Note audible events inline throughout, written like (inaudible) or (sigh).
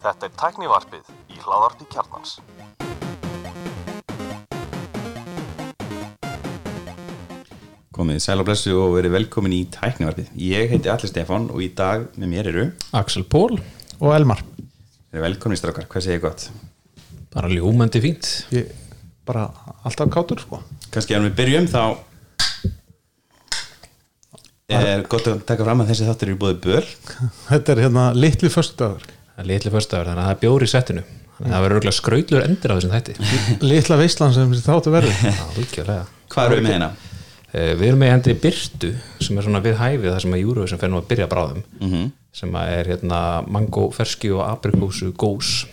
Þetta er tæknivarpið í hláðarpi kjarnans. Komið sæl og blessu og verið velkomin í tæknivarpið. Ég heiti Alli Stefán og í dag með mér eru Axel Pól og Elmar Verið velkomin í strákar, hvað segir gott? bara ljómandi fínt ég bara alltaf kátur sko Kanski ef við byrjum þá er gott að taka fram að þessi þáttur eru búið böl þetta er hérna litli er litli föstudagur þannig að það er bjóri í settinu. Þannig að það verður örgulega skrautlur endur á þessum þætti. Litla veislan sem þessi þáttu verður. Hvað eru við með hérna? Eh, Við erum með hendi Byrtu sem er svona við hæfið þar sem að Júru sem fer nú að byrja bráðum Mhm. sem að er hérna mango, ferski og aprikósu gós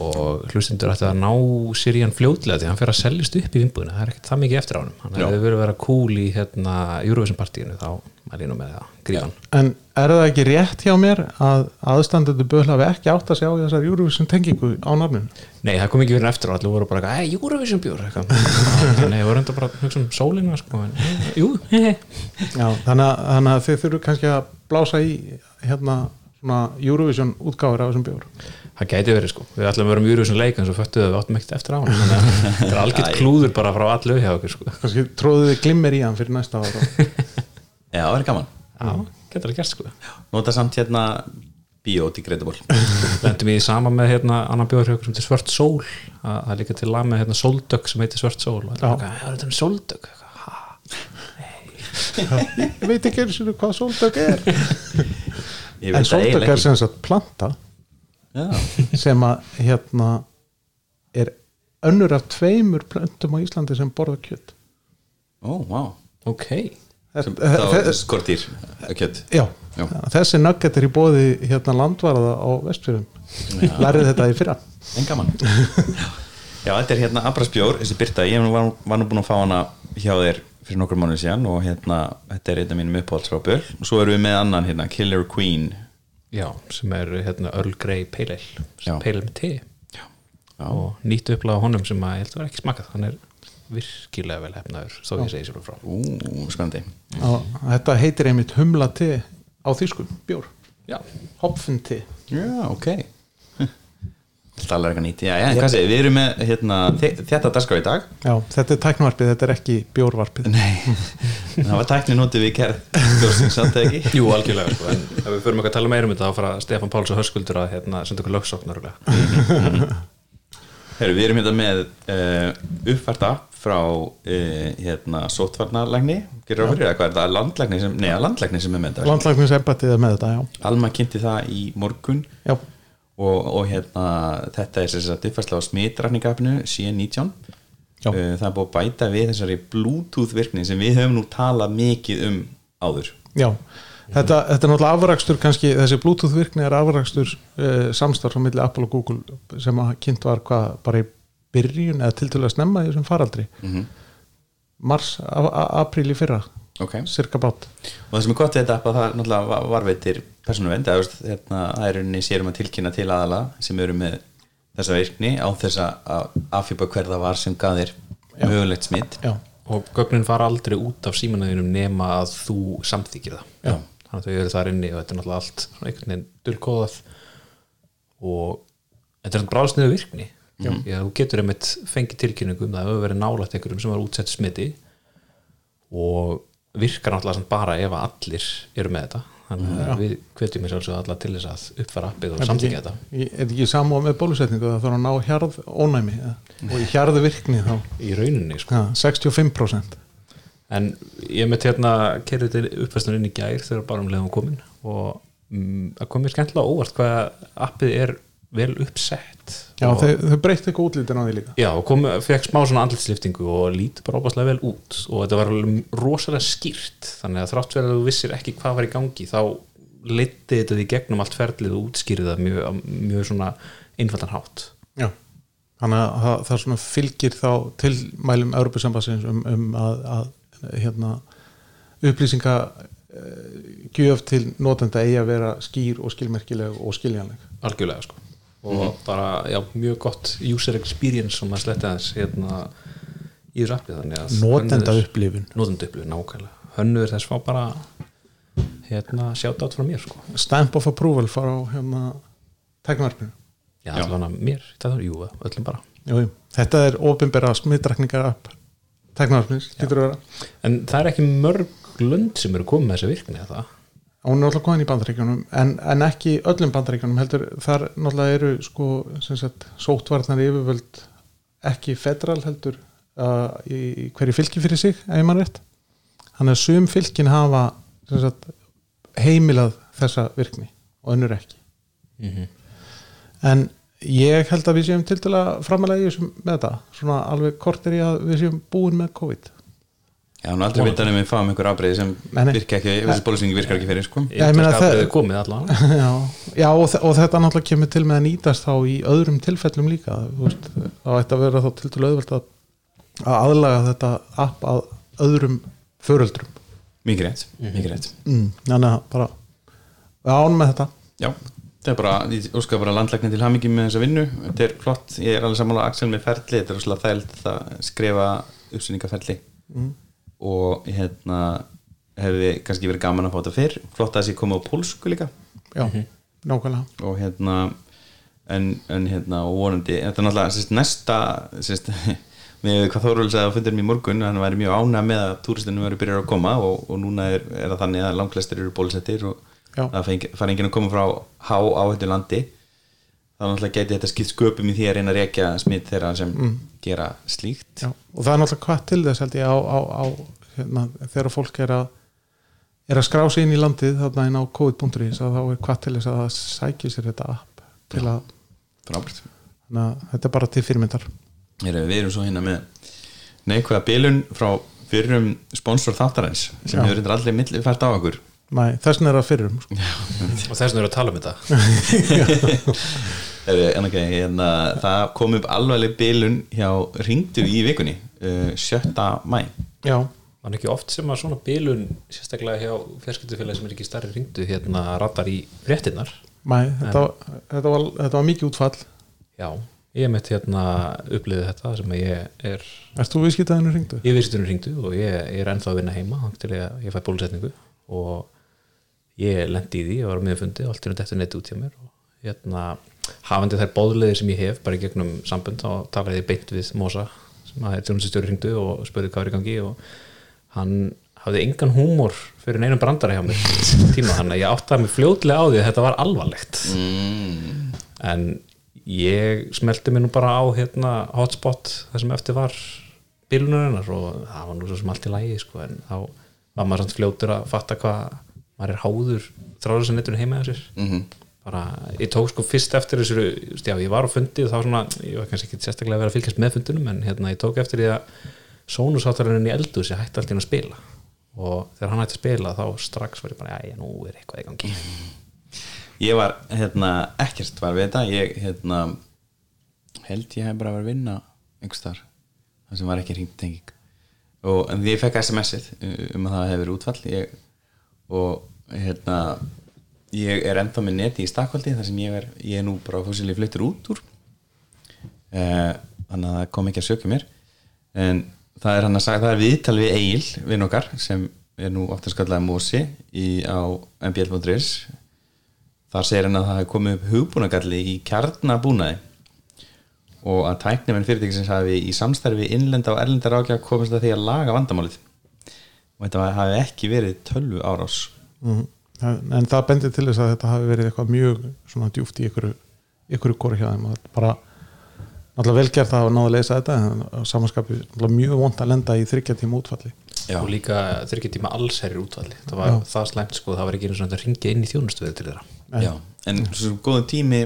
og hlustundur ætti að ná sér í hann fljótlega því hann fer að seljast upp í vimbúðinu það er ekkert það mikið eftir á hann hann hefur verið að vera cool í hérna Eurovision partíinu þá mæli ég nú með það, grífa hann. En er það ekki rétt hjá mér að aðstandendur böl hafi ekki átt að sjá þessar Eurovision tengingu á nafninu? Nei, það kom ekki verið eftir og allir voru bara eitthvað, ei, Eurovision bjór eitthvað. (laughs) Nei, voru enda bara hugsa um sólina sko, en, (laughs) jú, Já, þannig, þannig að þið þurfu kannski að blása í hérna svona Eurovision útgáfur af þessum bjór Það gæti verið sko, við ætlum að vera um Eurovision leik en svo föttuðu við áttum ekkert eftir á hann þannig að (laughs) það er algjört klúður bara frá allu hjá okkur sko. kannski tróðuð þið glimmer í hann fyrir næsta ára (laughs) Já, það er gaman. Já, getur það gert sko. Nota samt hérna biodegradable Lendum við í sama með hérna annan bjór hjá okkur sem heitir Svört Sól. Að það er líka til lag með hérna Sóldögg sem heitir Svört Sól. Og það er eitthvað, "Já, þetta er Sóldögg. Eitthvað, "Ha?" (laughs) ég veit ekki eins og hvað sóldök er. En eiginlega er sem sagt planta sem að hérna er önnur af tveimur plöntum á Íslandi sem borða kjött ó, vá. Ok, Sem- Þá þe- skortýr, kjött Já, Já. þessi nugget er í bóði hérna landvarða á vestfjörðum. Lærið þetta í fyrra. En gaman. Já, þetta er hérna Abrasbjór, þessi Birta. Ég var, var nú búin að fá hana hjá þér fyrir nokkur mánuð síðan og hérna þetta er einn af mínum uppáhalds frá Böl og svo erum við með annan hérna, Killer Queen já, sem er hérna Earl Grey Pale Ale. Pale Ale með te. Og nýtt upplega honum sem að ég held að vera ekki smakað. Hann er virkilega vel hefnaður þó ég segi sér frá. Ú, spennandi. Og þetta heitir einmitt humla te á þýsku, bjór. Hopfen te. Já, ok Alveg eitthvað nýtt. Já, já, hvað segir, við erum með hérna, þe- þetta dagskrá í dag. Já, þetta er tæknvarpið, þetta er ekki bjórvarpið. Nei, (laughs) það var tækni notið við kerð Bjórsins, samt ekki? Jú algjörlega sko, en ef við förum ekki að tala meira um þetta þá fara Stefán Páls og Hörskuldur að hérna, senda okkur lögsóknar Heru, við erum hérna með uh, uppfært app frá uh, hérna, sótvarnalægni gerir á fyrir, eða hvað er það, landlægni sem, neða, landlægni sem er með þetta Landlæknisembættið er með þetta, já. Alma kynnti það í morgun. Já, og, og hérna, þetta er þess að uppfærsla á smitrækningafinu C19 Já. uh, það er búið að bæta við þessari bluetooth virkni sem við höfum nú talað mikið um áður. Já. Þetta, þetta er náttúrulega afrakstur kannski, þessi Bluetooth virkni er afrakstur uh, samstarf á milli Apple og Google sem að kynnt var hvað bara í byrjun eða tiltölulega snemma í þessum faraldri. Mars, a- a- apríl í fyrra ok. Cirka bát. Og það sem er gott við þetta app að það náttúrulega var- varveitir veist, hérna, það er rauninni sérum að tilkynna til aðala sem eru með þessa virkni á þess að afhjúpa hver það var sem gaf þér mögulegt smitt Já, og gögnin fara aldrei út af símanæðinum nema að þú samþykir það. Já. þannig að þau eru þar inni og þetta er náttúrulega allt svona einhvern veginn dulkóðað. Og þetta er bráðsniðu virkni. Já. þú getur einmitt fengið tilkynningu um það ef það hefur verið nálægt einhverjum sem var útsett smiti. Og virkar náttúrulega bara ef að allir eru með þetta. Þannig að við hvetjum mér sjálfsög alla til þess að uppfæra appið og samþykja þetta. Er ekki samúa með bólusetningu það þarf að ná hjarð ónæmi ja. og í hjarðu virkni þá? Í rauninni sko. ja, 65% en ég mitt hérna kerði til uppfæstunum inn í gær þegar bara um leiðum komin og mm, það kom mér skemmtilega óvart hvað appið er vel uppsett Já, þau, þau breytti ekki útlítin á því líka. Já, kom, fekk smá svona andlitsliftingu og lítur bara óbáslega vel út og þetta var rosalega skýrt þannig að þrátt fyrir að þú vissir ekki hvað var í gangi þá leiti þetta því gegnum allt ferlið og útskýrið það mjög, mjög svona einfaldan hátt. Já, þannig að það, það svona fylgir þá tilmælum Európusambassins um, um að, að hérna, upplýsinga uh, gjöf til notenda eigi að vera skýr og skilmerkileg og skiljanleg. Algjörlega sko og bara, já, mjög gott user experience sem að sletta þess hérna í þessu appi þannig að notenda hönnuðir- upplifun. Notenda upplifun, nákvæmlega. Hönnuður þess fá bara hérna sjátt átt frá mér sko. Stamp of approval fara á hérna tæknvarpinu Já, allavega mér, það er jú, öllum bara. Jú, jú. þetta er ofinbera smittrækningar app tæknvarpinu, getur að vera. En það er ekki mörg lönd sem eru komið með þessa virkni eða það hún er alltaf komin í bandaríkjunum en, en ekki öllum bandaríkjunum heldur þar náttúrulega eru sko sagt sóttvarnar yfirvöld ekki federal heldur uh, í, í hverju fylki fyrir sig ef ég mann rétt. Þannig að sum fylkin hafa sagt, heimilað þessa virkni og önnur ekki. En ég held að við séum til dæla framalega í þessum með þetta. Svona alveg kort er ég að við séum búin með COVID Já, hann aldrei vita nefnir við fáum einhver afbreyði sem virka ekki, þessi bólusningi virkar ekki fyrir sko. Ég ég meina það- það er komið allavega. (laughs) Já, já og, og þetta náttúrulega kemur til með að nýtast þá í öðrum tilfellum líka. Þú veist, þá ætti að vera þá til til auðvelt að, að aðlaga þetta app að öðrum föröldrum Mikið rétt, mikið rétt. Mm, þannig að bara án með þetta. Já, það er bara, ég óskar bara landlækni til hamingi með þessa vinnu, þetta er flott. Ég er alveg sammála Axel með ferli, þetta er svolítið þægild að skrifa uppsynningaferli og hérna hefði kannski verið gaman að fá þetta fyrr. Flott að þessi komið á pólsku líka. Já, nákvæmlega. Og hérna en, en hérna og vonandi þetta er náttúrulega sérst, næsta sérst, (laughs) með hvað Þórvöld sagði á fundurum í morgun hann væri mjög ánæg með að túristinu verið byrjar að koma og, og núna er, er það þannig að langflestir eru bólusettir og Já. það fengi- fara enginn að koma frá há áhættu landi þá náttúrulega geti þetta skipt sköpum í því að reyna að rekja smitt þeirra sem gera slíkt. Já, og það er náttúrulega hvað til þess held ég á, á, á hérna, þegar fólk er að er að skrá sig inn í landið þarna inn á covid.is að þá er hvað til þess að það sækir sér þetta app til að, frábært. Þannig að þetta er bara til fyrirmyndar. Við erum svo hérna með neikvæða bilun frá fyrrum sponsor þáttarins sem Já. hefur allir millifært á okkur Nei, þessna er það fyrrum sko. og þess vegna eru að tala um þetta (laughs) en okay, hérna, það kom upp alvegleg bilun hjá ringdu í vikunni uh, 7. mæ já, var ekki oft sem að svona bilun sérstaklega hjá fjarskiptufélagi sem er ekki starri ringdu hérna rattar í fréttinnar Nei, þetta, þetta, var, þetta var mikið útfall já, ég mitt hérna upplýði þetta sem að ég er Erst þú viðskiptaðinu ringdu? ég viðsýttunum ringdu og ég, ég er ennþá að vinna heima til ég, ég fæ bólusetningu og ég lendi í því, ég var á miðfundi og allt er þetta neitt út hjá mér og hérna hafandi þær bóðleðir sem ég hef bara í gegnum sambund þá talaði ég beint við Mosa sem að er tjónustjóri ringdu og spurði hvað er í gangi og hann hafði engan húmor fyrir neinum brandara hjá mér tíma þannig að ég áttaði mig fljótlega á því að þetta var alvarlegt mm. en ég smelti mig nú bara á hérna hotspot það sem eftir var bílunarinnar og það var nú svo sem allt í lægi sko, en þá var maður samt fljótur að fatta hvað maður er háður þráður sem nettur heima hjá sér. Mhm. bara, ég tók sko fyrst eftir þessu já, ég var á fundi og þá svona ég var kannski ekki sérstaklega að vera að fylgjast með fundunum en hérna, ég tók eftir því að sónusáttarinn í eldur sem hætti allt í einu að spila. Og þegar hann hætti að spila þá strax var ég bara, já, nú er eitthvað í gangi. Ég var hérna ekkert var við þetta. Ég hérna held ég hef bara verið að vinna einhvers þar það sem var ekki hringt en ég fekk SMS-ið um að það hefur útfall. Ég, og hérna ég er ennþá með neti í stakvaldi þar sem ég er, ég er nú bara fósilið fluttur út úr. Eh, þannig að það kom ekki að sökja mér. En það er hann að sagja það er viðtal við Egil, vinn okkar sem er nú ofta skallaði Mósi í, á mbl.is þar segir hann að það hefur komið upp hugbúnagalli í kjarnabúnaði. Og að tæknimenn fyrirtækisins hafi í samstarfi innlenda og erlenda rákja komist að því að laga vandamálið og þetta hafi ekki verið tölvu árás mm. en það bendir til þess að þetta hafi verið eitthvað mjög svona djúft í ykkur ykkur kóri hjá þeim. Og þetta bara náttúrulega velgerð það að náða að leysa þetta en samanskapi náttúrulega mjög vond að lenda í þryggja tíma útfalli. Já. og líka þurrki tíma allsherri útvalli það var Já. það slæmt sko, það var ekki einu svona að ringja inn í þjónustöðu til þeirra. En svo góðum tími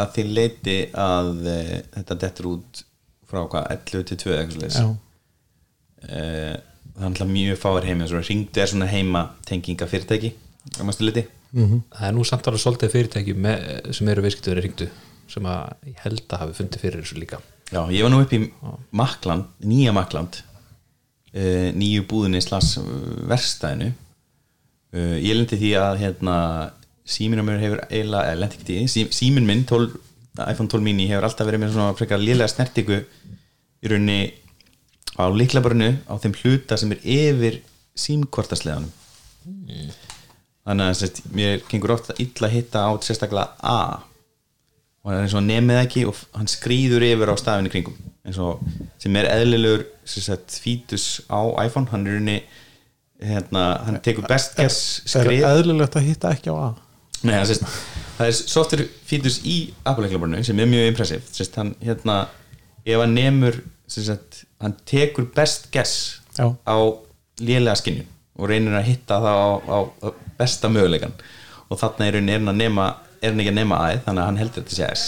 að þið leiti að e, þetta dettur út frá hvað, 11 til 2 eitthvað Já, slags e, það er alltaf mjög fáir heimi og ringdu er svona heima tenginga fyrirtæki á maður stiliði það er nú samt alveg svolítið fyrirtæki með, sem eru viðskiptöður ringdu sem að ég held að hafi fundið fyrir þessu líka. Já, ég var nú upp í Makland, nýja Makland uh, nýju búðinni slas verstæðinu uh, ég lendi því að hérna, síminn á mér hefur eiginlega, eða lendi ekki því, sí, síminn minn 12, iPhone 12 mini hefur alltaf verið með svona frekar lélega snertingu í rauninni á líklabarinu á þeim hluta sem er yfir símkortasleðanum þannig að sérst, mér gengur ofta illa hitta á sérstaklega A. Og hann er eins og hann nemið ekki og hann skrýður yfir á stafinu kringum. Eins og sem er eðlilegur sérst, fítus á iPhone. Hann er unni hérna, hann tekur best guess er skrif eðlilegt að hitta ekki á A? Nei, það, sést, það er software features í Apple-leiklaborinu sem er mjög impressiv sést, hann, hérna, ef hann nemur sést, hann tekur best guess Já. á lélega skinjun og reynir að hitta það á, á, á besta möguleikan og þarna er, er, hann að nema, er hann ekki að nema aðeð þannig að hann heldur þetta sé S.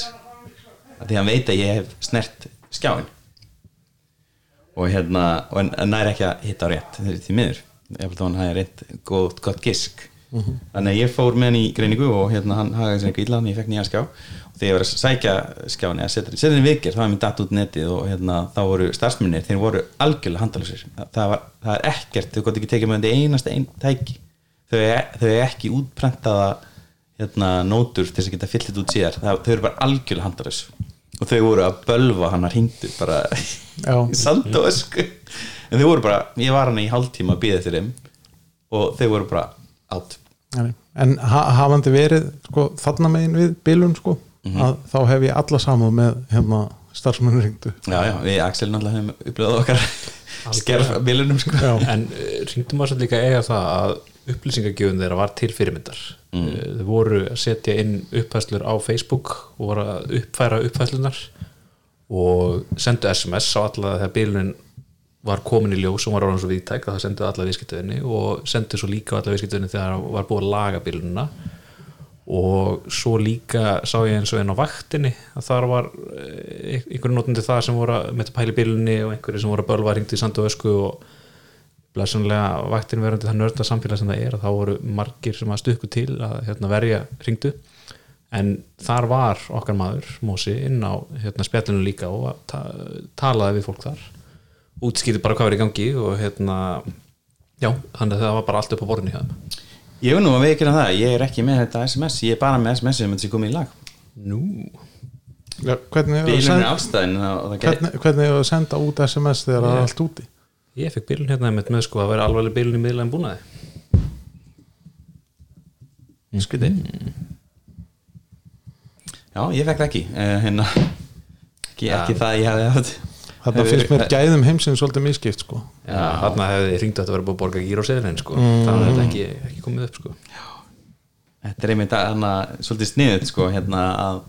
Af því hann veit að ég hef snert skjáin og hérna og hann nær ekki að hitta rétt því miður, að hann hafi rétt gott, gott gisk. Þannig að ég fór með hann í greiningu og hérna hann hafði eitthvað að ég fekk nýja skjá þegar ég var að sækja skjáni að setja henni vikir, þá var mér datt út netið og hérna þá voru starfsmunir, þeir voru algjörlega handalusir, það, var, það er ekkert þau gott ekki tekið með þetta einasta einn tæki. Þau er, þau er ekki útprentaða hérna, nótur til þess að geta fyllt þetta út síðar, það, þau eru bara algjörlega handalus og þau voru að bölva hann að hringdu bara í sand og ösku en þau voru bara, ég var hann í hálftíma að býða þeim og þau voru bara átt en ha hafandi verið sko, þarna megin við bilun sko, að þá hef ég alla samúð með hérna, starfsmennur ringdu já, já, við Axel náttúrulega hefum upplöðað okkar skerf að bilunum sko. Já. en ringdum maður samt líka eiga það að upplýsingagjöfun þeirra var til fyrirmyndar mm. þau voru að setja inn upphæslur á Facebook og voru að uppfæra upphæslunar og sendu SMS á alla þegar bílunin var komin í ljós og var orðan svo viðtæk að það sendu alla viðskiptöðinni og sendu svo líka alla viðskiptöðinni þegar það var búið að laga bílunina og svo líka sá ég eins og einn á vaktinni að þar var eh, einhverju notandi það sem voru að að pæli bílunni og einhverju sem voru að bölva hringdi í sandu ösku og blessunlega vaktin verandi það nörda samfélag sem það er að þá voru margir sem að stukku til að hérna, verja hringdu. En þar var okkar maður Mósi inn á hérna, spjallinu líka og ta talaði við fólk þar. Útskýði bara hvað er í gangi og hérna já, þannig að það var bara allt upp á borðinu hjá þeim ég er nú að veikina það, ég er ekki með þetta SMS ég er bara með SMS sem þetta sé komið í lag. Nú, Já, hvernig, hefur er það gæti hvernig, hvernig hefur senda út SMS þegar það er allt úti? Ég fekk bílun hérna með, með sko að vera alveg bílun í miðlæðin búnaði. Skriti Já, ég fekk það ekki uh, hérna, ekki, ekki það að ég hefði haft Þarna finnst mér gæðum heimsins svolítið miskipt sko. Já, þarna hefði hringt að þetta verið búið að borga gír á seðlinn sko. þannig að þetta ekki, ekki komið upp sko. Þetta er einmitt að svolítið sniðut sko, hérna að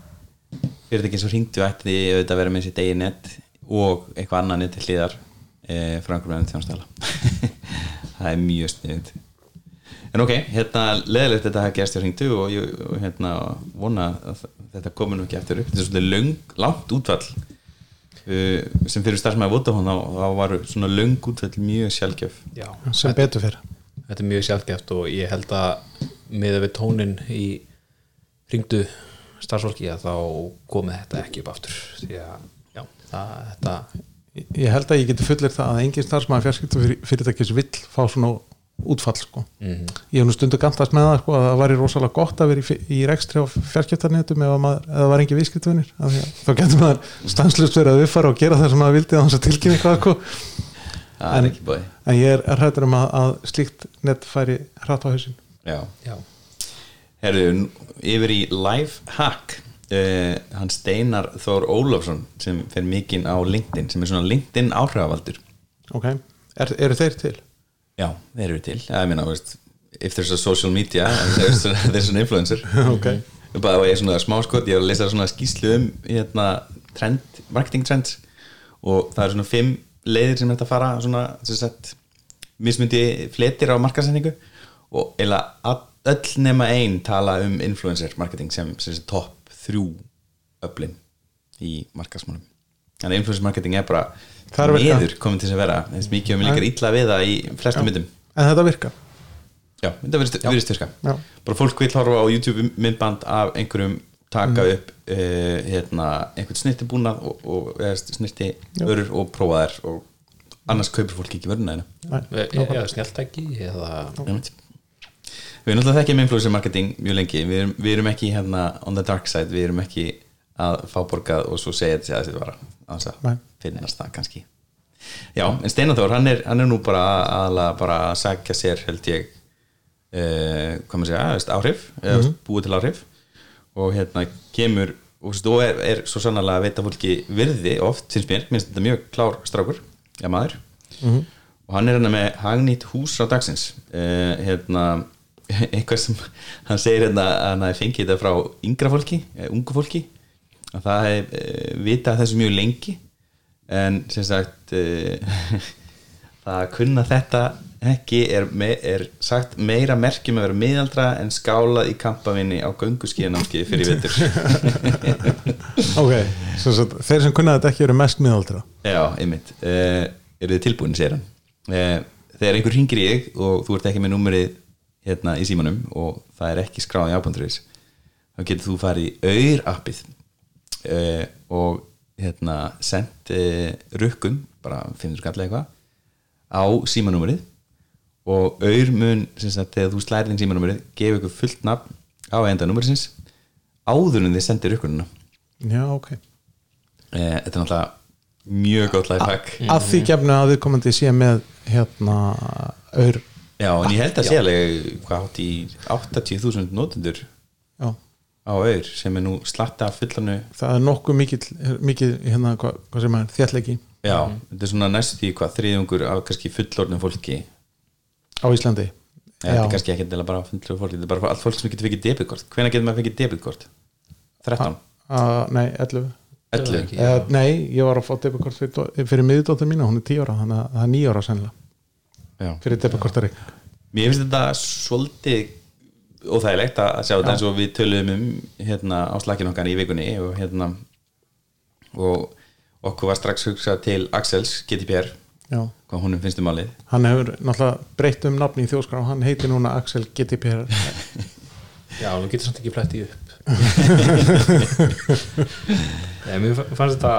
fyrirtæki sem hringdu ætti auðvitað að vera með sitt eigin net og eitthvað annað net til hliðar e, frá einhverjum enn þjónstæla það er mjög sniðut en ok, hérna leðilegt þetta hafa gerst hjá hringdu og ég og, hérna, vona að þetta komi nú ekki eftir upp þetta er svolítið löng, langt útfall sem fyrir starfsmæði Vodafone þá, þá var svona löng útfall mjög sjálfgjöf Já, sem betur fyrir þetta er mjög sjálfgeft og ég held að miða við tónin í hringdu starfsfólki að þá komið þetta ekki upp aftur. Því að já, það, þetta ég held að ég geti fullir það að engin starfsmæði fjarskiptu fyrirtækis vill fá svona útfall sko. Mhm. ég hef nú stundu gantast með það sko, að það væri rosalega gott að vera í, í rekstri á fjarskiptarnetum ef, að maður, ef það var engin viðskiptvinir þá getur maður stanslust verið að viðfara og gera það sem maður vildi að hans að tilkynna eitthvað sko. En- er en ég er hrættur um að, að slíkt net færi hratt á hausin Já já, Herðu, yfir í Lifehack uh, hann Steinar Þór Ólafsson sem fer mikinn á LinkedIn sem er svona LinkedIn áhrifavaldur ok, er, eru þeir til? Já, þeir eru til. Ég meina, veist, if there's a social media (laughs) there's, there's an influencer. Ok, bara ég er svona smá skot, ég er að lesa svona skýslu um hérna, trend, marketing trends. Og það eru svona fimm leiðir sem þetta fara svona, sem sagt, mismundi fletir á markasendingu og eða öll nema ein tala um influencer marketing sem, sem sagt, topp þrjú öflin í markasmálum að influencer marketing er bara virka. meður komin til þess að vera. Þess mikið um líkar illa við það í flestum myndum. En þetta virkar. Já, þetta virðist virka. Já. bara fólk vil horfa á YouTube myndband af einhverjum taka upp uh, hérna, einhvern snirti búnað og, og eða snirti örur og prófa þær og annars kaupir fólk ekki vöruna E- eða snjáltæki eða. Við erum náttúrulega þekkjum influencer marketing mjög lengi, við erum, við erum ekki hérna on the dark side, við erum ekki að fá borgað og svo segja þetta að þetta var að finnast það kannski. Já, en Steinar Þór, hann hann er nú bara aðalega bara að sagja sér held ég uh, hvað maður segja, veist, áhrif eða búið til áhrif. Og hérna kemur og, veist, og er, er svo sannlega að veita fólki virði oft, finnst mér, minnst þetta mjög klár strákur, ja maður. Og hann er hérna með hagnýtt hús á dagsins. Uh, hérna (laughs) eitthvað sem hann segir hérna að hann hafi fengið þetta frá yngra fólki, eh, ungu fólki að það hef uh, vitað þessu mjög lengi. En sem sagt uh, (laughs) það að kunna þetta ekki er, me er sagt meira merkjum að vera miðaldra en skálað í kampavinni á gönguskíðanámskið fyrir vittur (laughs) ok, svo, svo, þeir sem kunna þetta ekki eru mest miðaldra. Já, einmitt. Uh, eru þið tilbúin, hann. Uh, þegar einhver ringir þig og þú ert ekki með númerið hérna í símanum og það er ekki skráð í ábandurins þá getur þú farið í auður appið uh, og hérna sendt uh, rukkun bara 500 skall eða eitthvað á símanúmerið. Og auður mun sem sagt þegar þú slærið inn símanúmerið gefa ykkur fullt nafn á enda númerisins áður en þið sendir rukkununa já, ok. Eh, Þetta er náttúrulega mjög gott lifehack. að því gefnu að við komandi sé með hérna aur. Já, en ég held að sé alveg hvað átt í 80.000 notendur á auður sem er nú slatta fullanu það er nokkuð mikið, hérna, hvað, hvað sem er þjalleggi Já, þetta er svona næstu því hvað þriðjungur af kannski fullorðnum fólki á Íslandi Já, þetta er kannski ekki endilega bara fullorðum fólki þetta er bara allt fólk sem getur fengið debitkort Hvenær getur maður fengið debitkort? 13? uh, nei, 11 11? ekki. Eða, nei, ég var að fá debitkort fyrir, fyrir miðdóttir mína, hún er 10 ára þannig að það er 9 ára sennilega Já fyrir debitkortarik Mér finnst þetta svolítið óþægilegt að sjá þetta eins og við töluðum um hérna á slakkin okkar í vikunni og hérna og okkur var strax hugsað til Axels GTPR já, hvað honum finnst um málið. Hann hefur náttúrulega breytt um nafni í þjóðskrá, hann heitir núna Axel GTPR (laughs) Já, þú getur samt ekki flettið upp. (laughs) Nei, mér fannst þetta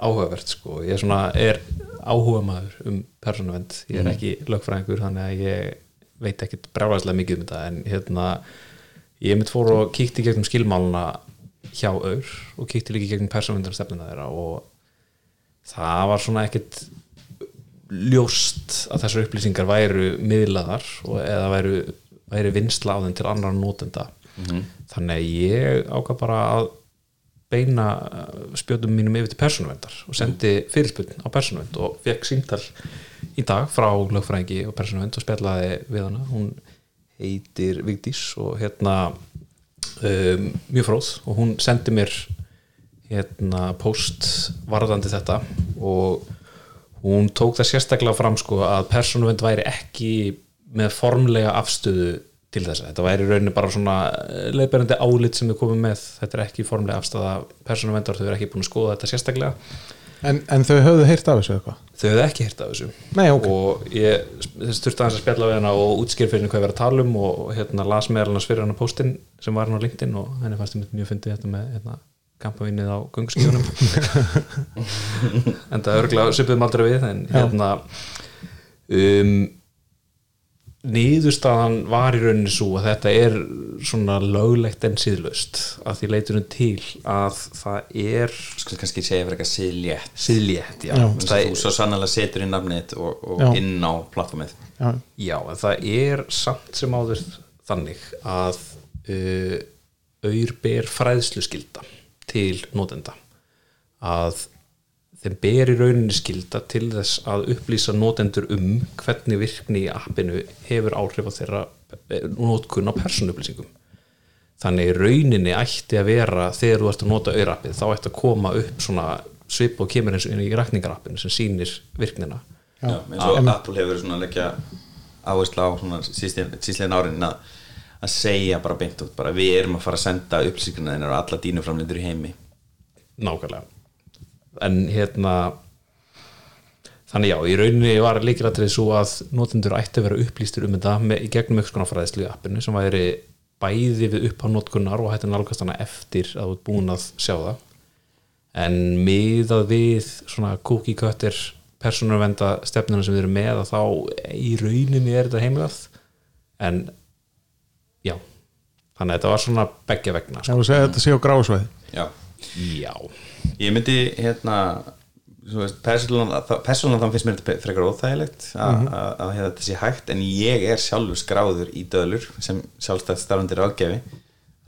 áhugavert sko, ég er svona er áhuga maður um persónuvend ég er ekki lögfræðingur þannig að ég veit ekkit brjálæslega mikið um þetta en hérna, ég mitt fór og kíkti gegnum skilmáluna hjá Aur og kíkti líka gegnum persónuvendar þeirra og það var svona ekkit ljóst að þessar upplýsingar væru miðlaðar og eða væru, væri vinsla á þeim til annar nótenda þannig að ég ákvað bara að beina uh, spjöldum mínum yfir til persónuvendar og sendi fyrirspurn á persónuvend og fekk síntal í dag frá lögfræðingi og persónuvend og spjallaði við hana. Hún heitir Vigdís og hérna um, mjög fróð og hún sendi mér hérna post varðandi þetta og hún tók það sérstaklega fram sko að persónuvend væri ekki með formlega afstöðu til þess. Þetta væri í rauninni bara svona leiðberandi álit sem við komum með. Þetta er ekki formlega afstöða persónuvendar þau eru ekki búin að skoða þetta sérstaklega. En, en þau höfðu heyrt af þessu eitthvað? Þau hefðu ekki hýrt af þessu. Nei, ok. og ég þurfti aðeins að spjalla við hana og útskýr fyrir henni hvað ég var að tala um og hérna las meðal hans fyrir hana postin sem var hann á LinkedIn og henni fannst ég mjög fyndið þetta með hérna, kampavinnið á gungskíunum (laughs) en það örgulega svipuðum aldrei við en hérna um, niðurstaðan var í rauninni svo að þetta er svona löglegt en síðlaust að því leitunum til að það er sko kannski segja fyrir eitthvað siðlétt. Síðlétt, já, Já. Þú svo sannlega setur inn nafnið og, og inn á plattformið. Já, Já, en það er samt sem áður þannig að uh, auður ber fræðsluskylda til notenda. Að þeim ber í rauninni skylda til þess að upplýsa notendur um hvernig virkni í appinu hefur áhrif á þeirra eh, notkun á persónuupplýsingum. Þannig í rauninni ætti að vera þegar þú ert að nota auðrappið þá ætti að koma upp svona svip og kemur eins og inn í rækningarappinu sem sýnir virknina. Já, eins og Apple hefur svona leggja áherslu á svona síslegin árin að, að segja bara beint út bara við erum að fara að senda upplýsingarna og alla dínu framlindur í heimi. Nákvæmlega en hérna þannig já, í rauninni var líkilatrið svo að notendur ætti að vera upplýstur um þetta með, í gegnum konar fræðislu í appinu sem væri bæði við upp á notkunnar og hætti nálgast hana eftir að þú ert búin að sjá það. En miðað við svona cookie cutter persónurvenda stefnuna sem við erum með að þá í rauninni er þetta heimilað. En já þannig að þetta var svona beggja vegna sko. ég vil segja að þetta sé á grásvæði Já, já, ég myndi hérna persónulega þá finnst mér þetta frekar óþægilegt að að hérna þetta sé hægt en ég er sjálfur skráður í dölur sem sjálfstætt starfandi ráðgjafi.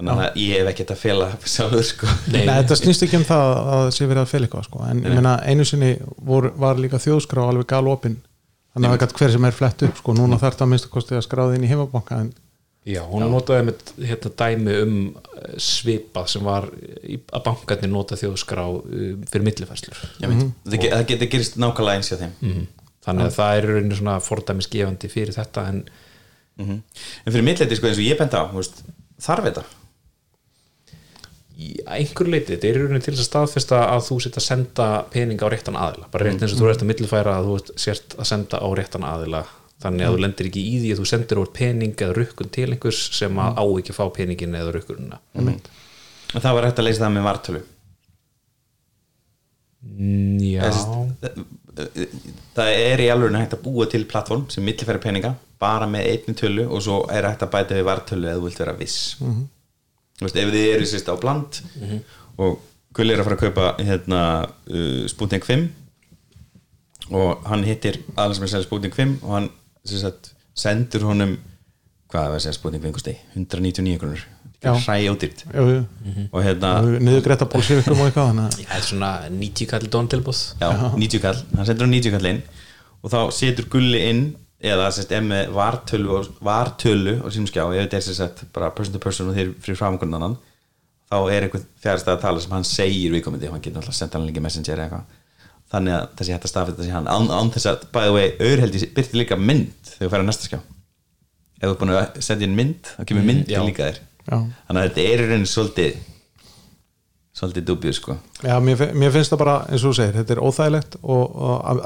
Þannig að ég hef ekkert að fela sjálfur sko. Nei, þetta snýst ekki um það að sé verið að fel eitthvað sko. en ég meina einu sinni vor, var líka þjóðskrá alveg galopin. Þannig að hver sem er flett upp sko. núna þarf það að minnst að kosti að skráði inn í heimabanka en Já, hún notaði með hérna dæmi um eh, svipað sem var í, að bankarnir nota þjóðskrá um, fyrir millifæslur mm -hmm. það, ge það getur gerist nákvæmlega eins hjá þeim. Mm. þannig að það er í rauninu svona fordæmisgefandi fyrir þetta en, mm en fyrir mittleiti sko eins og ég bent á þú veist, þarf þetta? Í einhver leiti, þetta er í rauninu til þess að staðfesta að þú sitt að senda pening á réttan aðila, bara rétt eins og þú ert að millifæra að þú sért að senda á réttan aðila þannig að þú lendir ekki í því að þú sendir úr pening eða rukkun til einhvers sem að á ekki að fá peningin eða rukkununa mm. og það var hægt að leysa það með vartölu. Mm, Já, það er í alveg hægt að búa til plattform sem millifæri peninga bara með einni tölu og svo er hægt að bæta við vartölu eða þú vilt vera viss. Mhm. þú veist, ef þið eru sérst á bland og Gulli er að fara að kaupa hérna uh, Sputnik 5 og hann hittir er að selja Sputnik 5 og hann sérst, sendur honum hvað var að segja Sputnik 5 kosti 199 krónur. Já. hræ ódýrt jú, jú. og hérna niður Greta Bólsífikum og eitthvað þannig að það er svona 90 kall dón tilbúð Já, 90 kall, hann sendur hann 90 kall inn. Og þá setur gulli inn eða sérst, með vartölu, og- vartölu og sínum skjá, ef þetta er sérst bara person to person og þeir fyrir framkvæmdan annan. Þá er einhver fjárstæð að tala sem hann segir viðkomandi, hann getur alltaf sendt hann líka messenger eða eitthvað þannig að þessi hægt að staðfætta þessi hann. Án, án þess að, by the way, auðurheldi byrti líka mynd þegar þú færir á næsta skjá. Ef þú er búin að senda inn mynd þá kemur mynd já. líka þér. Já. þannig að þetta er í rauninni svolítið svolítið dubið sko. Já, mér, mér finnst það bara, eins og þú segir, þetta er óþægilegt og, og að,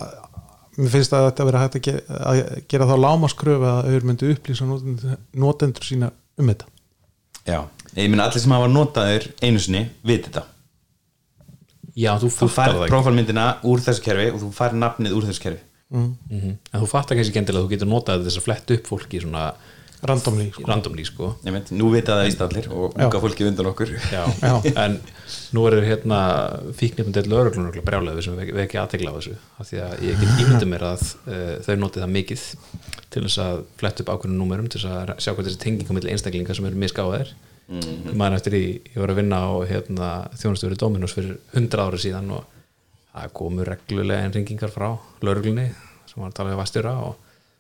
mér finnst að þetta vera hægt að gera, að gera þá lámaskröfu að auður myndi upplýsa notendur, notendur sína um þetta. Já, ég minna allir sem hafa notaður einu sinni við þetta Já, þú þú fær það ekki. prófálmyndina úr þessu kerfi og þú fær nafnið úr þessu kerfi. Mhm. En þú fattar kannski ekki endilega að þú getur notað þess að fletta upp fólki svona randomly sko. randomly sko. Mynd, nú vita það víst allir og unga fólki undan okkur. Já, Já. en nú er hérna fíknefnum til lögreglunum brjálega sem við ekki aðtegla á þessu af því að ég get (laughs) ímyndið mér að uh, þau notið það mikið til þess að fletta upp ákveðnum númerum til þess að sjá hvað þessi tengingum milli einstaklinga sem eru misgáðir mm -hmm. maður eftir því, ég var að vinna á hérna, þjónustöfuri Dominus fyrir 100 ári síðan og það komu reglulega einringingar frá lögreglunni sem var að tala við vastjóra og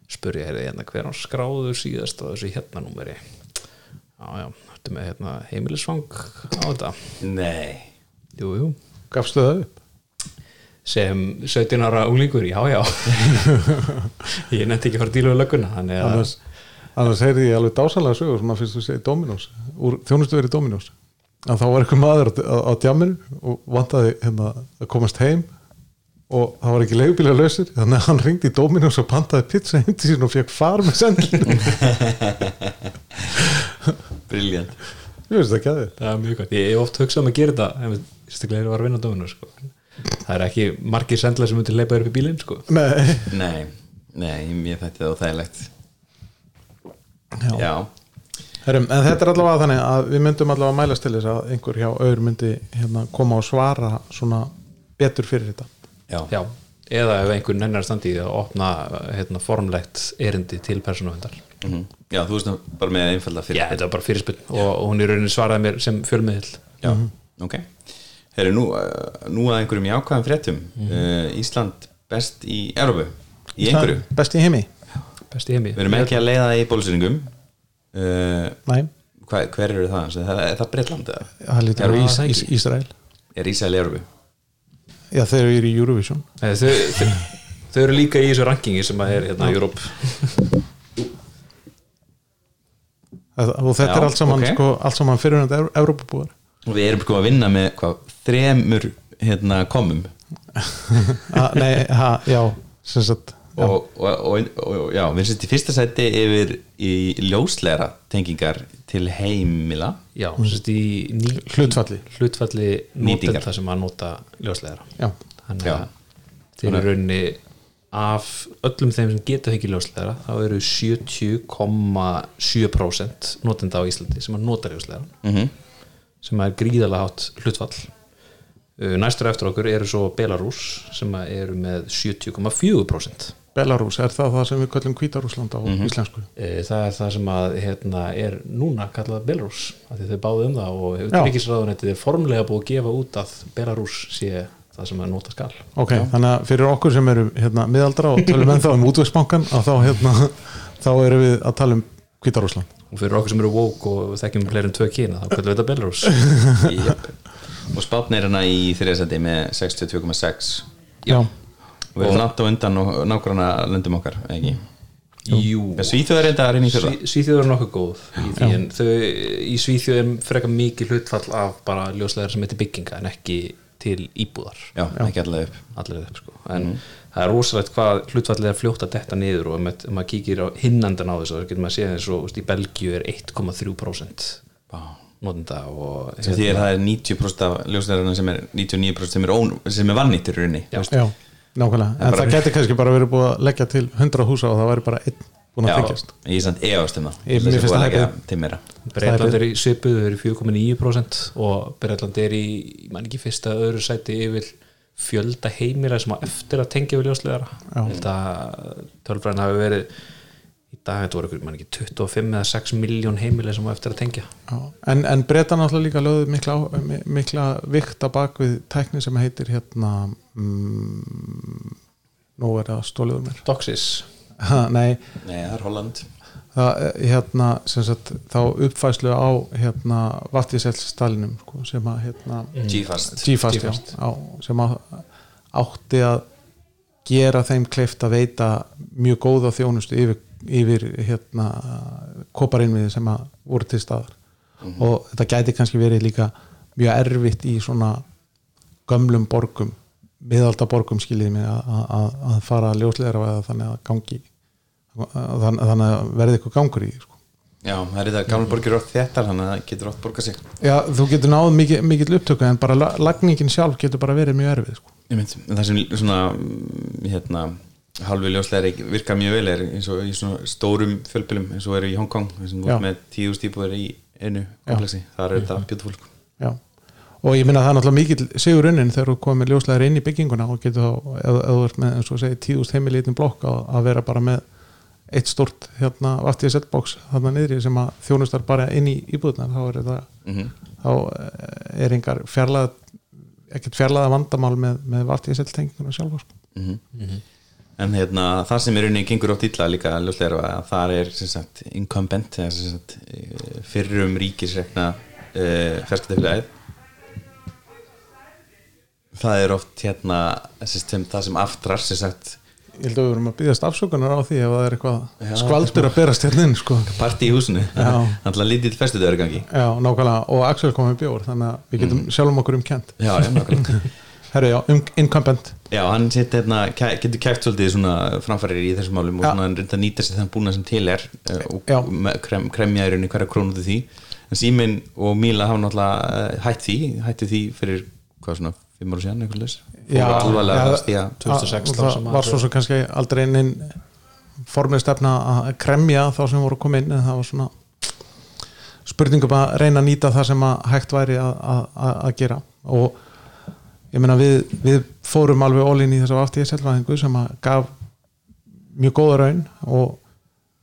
spurja hérna, hérna hver hann skráður síðast á þessu hérna númeri? Já já, þetta með hérna heimilisfang á þetta? Nei, jú, jú. gafstu það upp? Sem 17 ára unglingur, já já. (laughs) Ég nefndi ekki að fara að díla við lögguna þannig að annars, annars heyrði ég alveg dásalega sögur sem að finnst þú segið Dominos úr þjónustu verið Dominos. Að þá var eitthvað maður á, á, djamminu og vantaði hérna að komast heim og það var ekki leigubíla lausir þannig að hann ringdi í Dominos og pantaði pizza heim til sín og fekk far með sendlinu (laughs) briljant ég veist ekki að þið það er mjög gott, ég hef oft hugsað um að gera þetta en sérstaklega er að var að vinna á dóminu sko. það er ekki margir sendla sem myndir leipa upp í bílinn sko. Nei, Nei, nei, mér þetta það óþægilegt já. Já, Herum, en þetta er allavega þannig að við myndum allavega að mælast til þess að einhver hjá auður myndi hérna, koma og svara svona betur fyrir þetta. Já, já, eða ef einhvern nennar standi í því að opna hérna, formlegt erindi til persónuvendar mhm. já þú veist nú bara með einfalda fyrir já, þetta var bara fyrirspunn og, og hún í rauninni svaraði mér sem fjölmiðil Já, ok. Herru, nú, uh, nú að einhverjum jákvæðum fréttum. Uh, Ísland best í Európu í einhverju, Best í heimi? Besti heimi við erum ekki að leiða í bólusýringum uh, Nei, hva, hver eru það? Er það, er það Breitland eða? það Ísrael. Er Ísæl í Európu? Já, þeir eru í Eurovision. Nei, þau, þau, þau eru líka í þessu rankingi sem að er hérna Europe. Það- og þetta Já, er allt saman, ok. sko, allt saman fyrir hann Európabúar Og við erum sko að vinna með hvað, þremur hérna, komum (laughs) Ah, Nei, ha, já, sem sagt og, og, og, og já, við erum sett í fyrsta sæti yfir í ljósleira tengingar til heimila. Já, mm. sérst í ný, Hlutfalli. hlutfalli Nýtingar. notenda sem að nota ljósleðara já, þannig að þeir eru rauninni af öllum þeim sem geta fengið ljósleðara þá eru 70,7% notenda á Íslandi sem að nota ljósleðara mm sem er gríðalega hátt hlutfall. Uh, næstur eftir okkur eru svo Belarus sem að eru með 70,4% Belarus, er það það sem við kallum Hvítarúsland á íslensku? Eh, það er það sem að hérna, er núna kallað Belarus af því þau báðu um það og Já. utryggisráðunettið er formlega búið að gefa út að Belarus sé það sem að nota skal. Ok, þannig að fyrir okkur sem eru hérna, miðaldra og tölum ennþá um útvegsbankan að þá, hérna, (laughs) þá erum við að tala um Hvítarúsland og fyrir okkur sem eru woke og þekkjum fleiri en tvö kyna þá kallum við þetta Belarus. (laughs) Jep. og spátn er hana í þriðasæti með 62,6 Já, og við erum nátt á undan og nákvæmna löndum okkar, ekki? Jú, Svíþjóð er að reyna í fyrra. Sví, Svíþjóð er nokkuð góð í því en þau, í Svíþjóð er frekar mikið hlutfall af bara ljóslegar sem heitir bygginga en ekki til íbúðar. Já, ekki allavega upp. Allir upp sko. en það er rosalegt hvað hlutfallið er fljótt að detta niður og ef maður- kíkir á hinnandan á þessu þá getur maður séð eins og veist, í Belgíu er 1,3% notenda og sem því að það er 90% af ljóslegarna sem er 99% sem er, ón, sem er vannýttur í rauninni Já. já, nákvæmlega. En það geti kannski bara verið búið að leggja til 100 húsa og það væri bara einn búin að tengjast. ég er samt efast um það. Breitland er í svipuð, þau eru í 4,9% og Breitland er í, ég man ekki fyrsta öðru sæti yfir fjölda heimila sem á eftir að tengja við ljósleðara þetta tölfræðin hafi verið dag þetta voru ykkur, man ekki 25 eða 6 miljón heimila sem á eftir að tengja. Já, en, en breyta náttúrulega líka lögðu mikla, mikla vikt að bak við tækni sem heitir hérna mm, nú er það stóliður mér. Doxis. Ha, nei, Nei, það er Holland. Það eh, hérna sem sagt, þá uppfæslu á hérna vattiselsstalinum sko, sem að hérna G-Fast. G-Fast, já, G-Fast. á, sem að átti að gera þeim kleift að veita mjög góða þjónustu yfir, yfir hérna koparinnviði sem að voru til staðar og þetta gæti kannski verið líka mjög erfitt í svona gömlum borgum miðalda borgum skiljiði mig að, að, að fara að ljósleira eða þannig að gangi þannig, þannig að verði eitthvað gangur í sko. Já, það er þetta gamla borgir oft þettar þannig að það getur oft borgað sig Já, þú getur náð mikið, mikið upptöku en bara la- lagningin sjálf getur bara verið mjög erfið sko. Ég mynd, það sem svona mm, hérna, halvi ljóslegar virka mjög vel er eins og í svona stórum fjölbylum eins og eru í Hongkong með tíu stípur í einu kompleksi, það er þetta beautiful sko. Já, og ég minna að það er náttúrulega mikill sigur unnin þegar þú komið ljóslegar inn í bygginguna og getur þá, ef ef þú ert með eins og segir tíðust heimil í einn blokk að, að vera bara með eitt stort hérna vaftið setbox þarna niðri sem að þjónustar bara inn í íbúðnar þá er þetta mm þá eh, er engar fjarlæð ekkert fjarlæða vandamál með, með vaftið settenginguna sjálfa sko. Mhm. En hérna, það sem er unni gengur átt illa líka ljóslegar að það er sagt, incumbent eh, fyrrum ríkisrekna uh, ferskatafélagið það er oft hérna sem, það sem aftrar sem sagt. Ég held að við verum að byggðast afsökunar á því ef það er eitthvað Já, skvaldur að berast hérna inn sko. partí í húsinu. (laughs) Alltaf lítið festutöður gangi. Já, nákvæmlega, og Axel kom með bjór þannig að við getum sjálfum okkur um kent já, já, nákvæmlega (laughs) Herru, já, um, incumbent. Já, hann set, hérna, kæ- getur kæft svolítið svona framfærir í þessum málum og Já. svona hann reynda að nýta sér þann búna sem til er eh, og krem, kremja í rauninni hverja krónu út af því. En Símin og Míla hafa náttúrulega eh, hætt því, hætti því fyrir hvað svona, fimm ára síðan eitthvað leys Já, alvarlega já, að stíga 2016 og það var að- svo sem kannski aldrei einin formið stefna að kremja þá sem voru koma inn en það var svona spurningum að reyna að nýta það sem að hægt væri að, að, að- að gera. Og ég meina við, við fórum alveg ólinn í þess að aftíða selvaðingu sem að gaf mjög góða raun og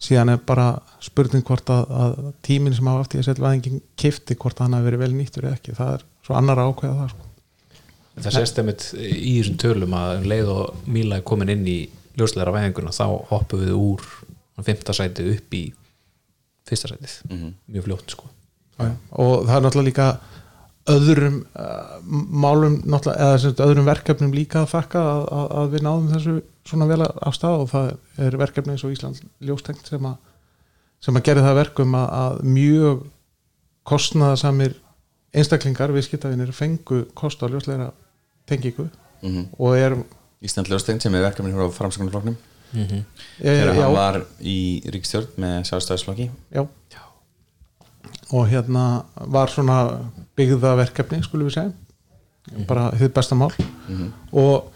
síðan er bara spurning hvort að, að tíminn sem á aftíða selvaðingin kifti hvort að hann hafi verið vel nýttur eða ekki. Það er svo annar ákveða það sko. það sést einmitt í þessum tölum að um leið og Míla er komin inn í ljósleira væðinguna þá hoppum við úr fymta sæti upp í fyrsta sætið. Mjög fljótt sko. Og það er náttúrulega líka öðrum uh, málum eða sem sagt, öðrum verkefnum líka að þakka að, að, að við náðum þessu svona vel af stað og það er verkefni eins og Íslands ljóstengt sem að sem að gera það verkum að, að mjög kostnaðasamir einstaklingar viðskiptafinir fengu kost á ljósleira tengingu Mhm. og er Ísland Ljósteinn sem er verkefni frá framskonarflokknum e, þegar já, hann var í ríkstjórn með sjálfstæðisflokki já. og hérna var svona byggðaverkefni skulum við segja. Bara þið besta mál. Og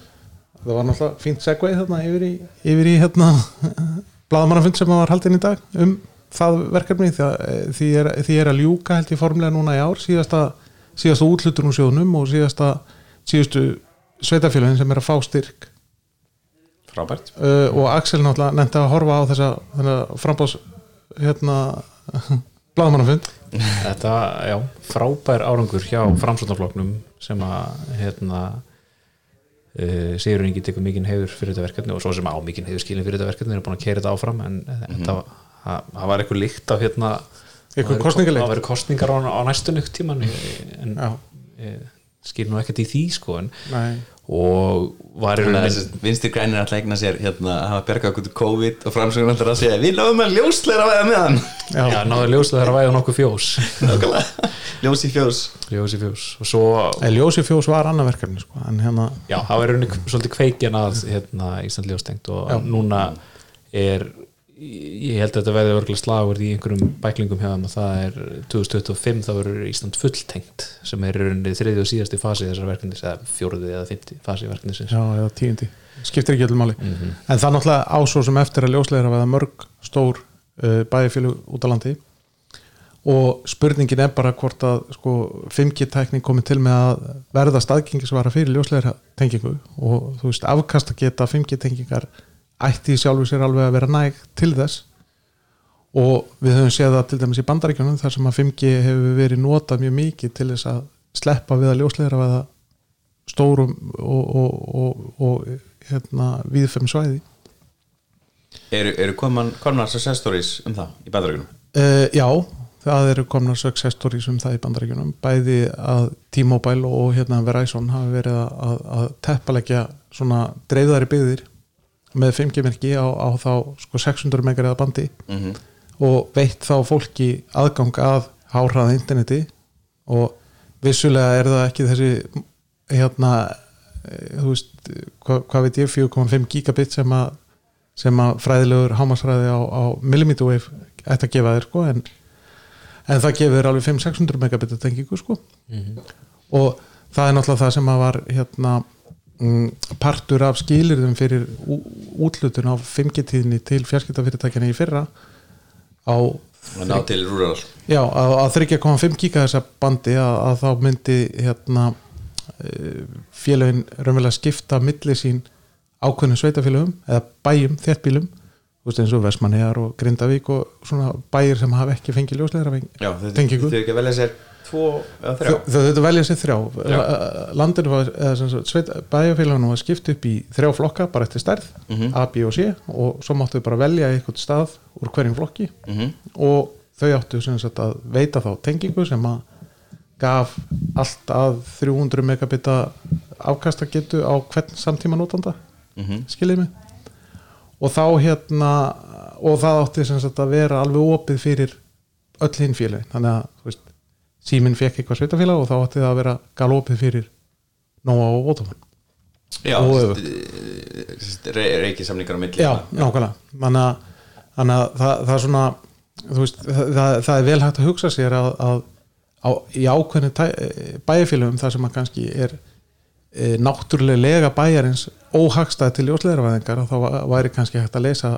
það var náttúrulega fínt segveið þarna yfir í, yfir í hérna (laughs) blaðamannafund sem var haldinn í dag um það verkefni. Því, að, því, er, því er að ljúka held ég formlega núna í ár. Síðasta, síðasta útlutur úr sjóðnum og síðasta síðustu sveitafélagin sem er að fá styrk. Frábært. Uh, og Axel náttúrulega nefndi að horfa á þessa, þessa frambás hérna blaðmannafund Þetta, já, frábær árangur hjá framsóknarflokknum sem að hérna uh, Sigur Ingi tekur mikinn heiður fyrir þetta verkefni og svo sem á mikinn heiður skilin fyrir þetta verkefni er búin að keira þetta áfram en þetta var- það var eitthvað líkt af hérna Eitthvað kosningaleik. það verið kostningar á, á næstunni tíman en Já. ég skil nú ekkert í því sko en, Nei. Og var í að rauninni þessi vinstri grænir alltaf eigna sér hérna að hafa bergað okkur til COVID og framsögun alltaf að segja við náðum að ljósleira væða með hann Já. já, náðu ljóslega þegar að væða nokkuð fjós Nákvæmlega. ljós í fjós ljós í fjós og svo En Ljósi fjós var annað verkefni sko. en hérna Já, það var rauninni svolítið kveikin að hérna, Ísland ljóstengt og Já. núna er ég held að þetta veði örgulega slagur í einhverjum bæklingum hjá þeim og það er 2025 þá verður Ísland fulltengt sem er þriði og síðasti fasi þessar verkefnis eða fjóruði eða fymti fasi verkefnisins. Já, eða tíundi, skiptir ekki öllum máli. Mhm. en það náttúrulega ásó sem eftir að ljósleira veða mörg stór uh, bæjarfélug út á landi. Og spurningin er bara hvort að sko, 5G-tækning komið til með að verða staðgengisvara fyrir ljósleira tengingu og þú veist afkast að geta 5G-tengingar ætti í sjálfu sér alveg að vera næg til þess. Og við höfum séð það til dæmis í bandaríkjunum þar sem að 5G hefur verið notað mjög mikið til þess að sleppa við að ljósleira veða stórum og, og, og, og hérna, viðfem svæði. Eru, eru koman, konar success stories um það í bandaríkunum uh, Já, það eru komnar success stories um það í bandaríkjunum. Bæði að T-Mobile og hérna Verizon hafa verið að, að, að teppalegja svona dreifðari byggðir með 5G-merki á, á þá sko 600 megariða bandi mm og veitt þá fólki aðgang að háhraða interneti og vissulega er það ekki þessi hérna eh, þú veist, hvað, hvað veit ég 4,5 gigabit sem að sem að fræðilegur hámasræði á, á millimeter wave ætti að gefa þér sko en, en það gefur alveg 500-600 megabit tengingu sko. Og það er náttúrulega það sem að var hérna mm, partur af skilirðum fyrir ú- úthlutun á 5G-tíðni til fjarskiptafyrirtækjana í fyrra á að, að 3,5 giga þessa bandi að, að þá myndi hérna eh, félögin raunverulega skipta milli sín ákveðnum sveitafélögum eða bæjum, veist eins og Vestmannegar og Grindavík og svona bæjir sem hafa ekki fengið ljósleira Tengingu. þau ekki að velja sér tvo eða þrjá þau þau þetta velja sér þrjá landinu var, eða sem sagt, sveit, bæjarfélaginu var skipt upp í þrjá flokka bara eftir stærð, Mhm. A, B og C og svo máttu bara velja eitthvað stað úr hverjum flokki Mhm. og þau áttu sem sagt að veita þá tengingu sem að gaf allt að 300 megabita afkastagetu á hvern samtíma notanda Mhm. skiljið mig og þá hérna og það átti sem sagt að vera alveg opið fyrir öll hinn félagin þannig að veist, síminn fekk eitthvað sveitafélag og þá átti það að vera galopið fyrir Nóa og Votamann já, Og reiki samningar á milli. Já, nákvæmlega. Þannig að, það, það er svona veist, það, það, er vel hægt að hugsa sér að, að á, í ákveðinu bæjarfélagum þar sem að kannski er e, náttúrulega lega bæjarins óhagstæð til ljósleiravæðingar þá væri kannski hægt að lesa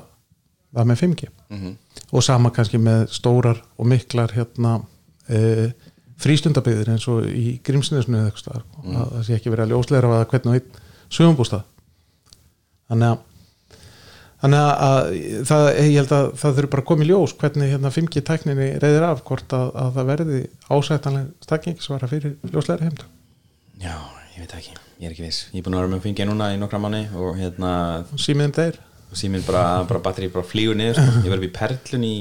það með 5G Mhm. og sama kannski með stórar og miklar hérna e, frístundabyggðir eins og í Grímsnesnu eða eitthvað staðar, að það sé ekki verið að ljósleiravæða hvern og einn sögumbústað þannig að þannig að, að það, ég held að það þurfi bara að í ljós hvernig hérna 5G tækninni reyðir af hvort að, að það verði ásættanlega stakkingisvara fyrir ljósleira heimta já, ég veit það ekki, ég er ekki viss. Ég er búin að vera með fengið núna í nokkra manni og hérna símiðin þeir síminn bara, bara batteri bara flýgur niður sko. ég upp í Perlun í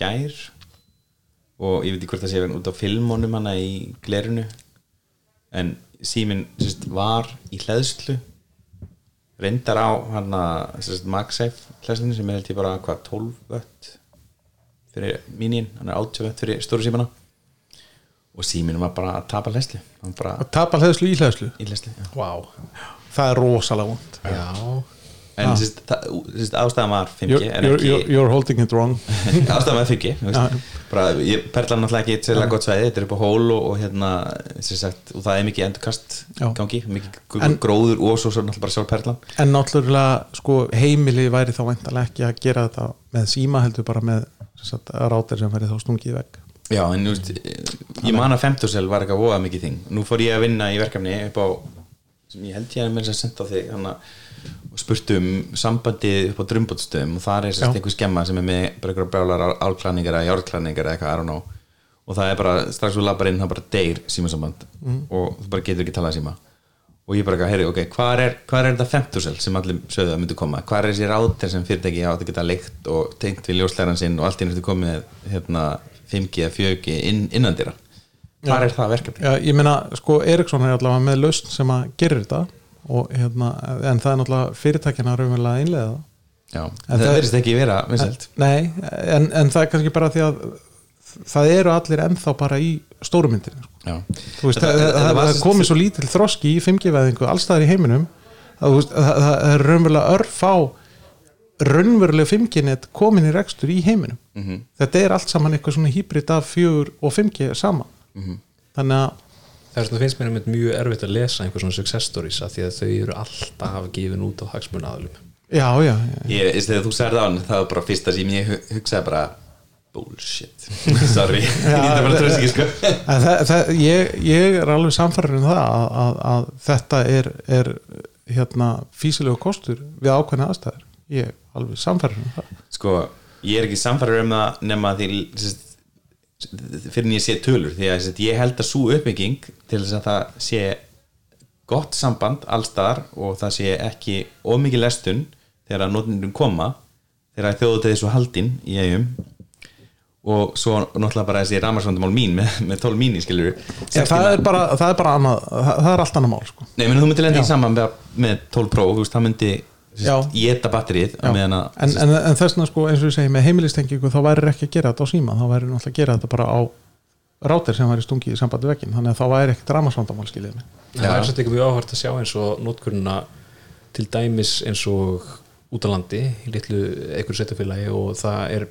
gær og ég veit ekki hvort það sé verið út á filmónum hana í glerinu. En síminn sérst, var í hleðslu. Reyndar á hana sérst, MagSafe hleðslunni sem er held ég bara hvað 12 vött fyrir mínín, hann er 80 vött fyrir stóru símana. Og síminn var bara að tapa hann bara að tapa hlæðslu í hlæðslu í hleðslu já. Vá, það er rosalega vond. Já en sérst, ástæðan var 5G you're, ekki holding it wrong. (laughs) Ástæðan með 5G þú veist. bara, ég perla náttúrulega ekki sérlega gott svæði, þetta er upp á hól og, og hérna sagt, og það er mikið endurkast gangi, mikið En- gróður og svo, náttúrulega bara sjálf perlan. En náttúrulega sko, heimili væri þá væntalega ekki að gera þetta með síma heldur bara með sagt, rátir sem væri þá stungið í vegg. Já, en þú veist, ég man að femtusel var eitthvað voða mikið þing, nú fór ég að vinna í verkefni upp á sem ég held ég að mér sem senda þig hana, og spurt um sambandið upp á drumbótstöðum og það er sérst einhver skemma sem er með bara einhverja brjálar álklæningar eða járklæningar eða eitthvað, I don't know. Og það er bara, strax þú labbar inn, það bara deyr símasamband Mhm. og þú bara getur ekki talað síma. Og ég bara, eitthvað, heyri, ok, hvað er, er þetta femtusel sem allir sögðu að myndi koma? Hvað er þessi rátir sem fyrirtæki átt að geta leikt og tengt við ljóslæran sinn og allt næstu komið hérna 5G, 4G inn, innandira hvað er það verkefni? Já, ég meina, sko, Eriksson er allavega með lausn sem að gerir þetta og hérna, en það er náttúrulega fyrirtækina raunverulega það Já, En það það- verðist ekki vera vinsælt Nei, en, en það er kannski bara því að það eru allir ennþá bara í stórumyndinu sko. Það, það, það komið svo lítil þroski í 5G-veðingu allstaðar í heiminum að, þú veist, það, það er raunverulega örf á raunverulega 5G-net komin í rekstur í heiminum Mhm. þetta er allt saman eitthvað svona hýbrit af 4 og 5G saman Mhm. þannig að Það er svona finnst mér mjög erfitt að lesa einhver svona success stories að því að þau eru alltaf gefin út á hagsmunaðalum já, já, já. ég, þegar þú sagði það á hann það var bara fyrsta sem ég hu- hugsaði bara bullshit, (laughs) sorry. (laughs) Ég nýtti bara tröst ekki sko. En það, það, ég, ég er alveg samfæður um það að, að, að þetta er, er hérna físilegu kostur við ákveðna aðstæður. Ég er alveg samfæður um það. Sko, ég er ekki samfæður um það nema því sérst, fyrir en ég sé tölur því að ég held að svo uppbygging til þess að það sé gott samband allstar og það sé ekki ómikið lestun þegar að notnindum koma þegar þjóðu til þessu haldin í eigum og svo náttúrulega bara þessi ramarsvandumál mín með, með 12 mín í skilur Já, það, er bara, það er bara annað, það, það er allt annað mál sko. Nei, menn þú myndir lenda í saman með, með 12 Pro, þú veist, það myndi. Geta batterið en, en, en þessna sko eins og ég segi með heimilistengingu þá væri ekki að gera þetta á síma þá væri náttúrulega að gera þetta bara á rátir sem væri stungið í sambandi vekkin þannig að þá væri ekkert ramasvandamál skiljið mig. Það er svolítið ekki mjög áhvert að sjá eins og nótkuruna til dæmis eins og út á landi í litlu einhverju setjafélagi og það er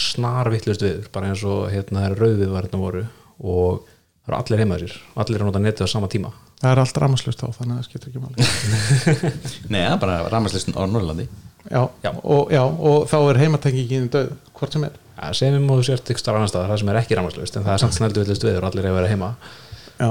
snar vittlust viður bara eins og hérna það er rauðið var hérna voru og það eru allir heimaður sér allir er að nota netið á sama tíma það er allt ramaslust þá þannig að það skiptir ekki máli. (laughs) Nei, það er bara ramaslistun á Norrlandi já, Já. Og, já, og þá er heimatengingin döð hvort sem er. Ja, við móðu sért ykkur starf annar staðar það sem er ekki rámaslust en það er samt snældu vittlust viður og allir er að vera heima. Já,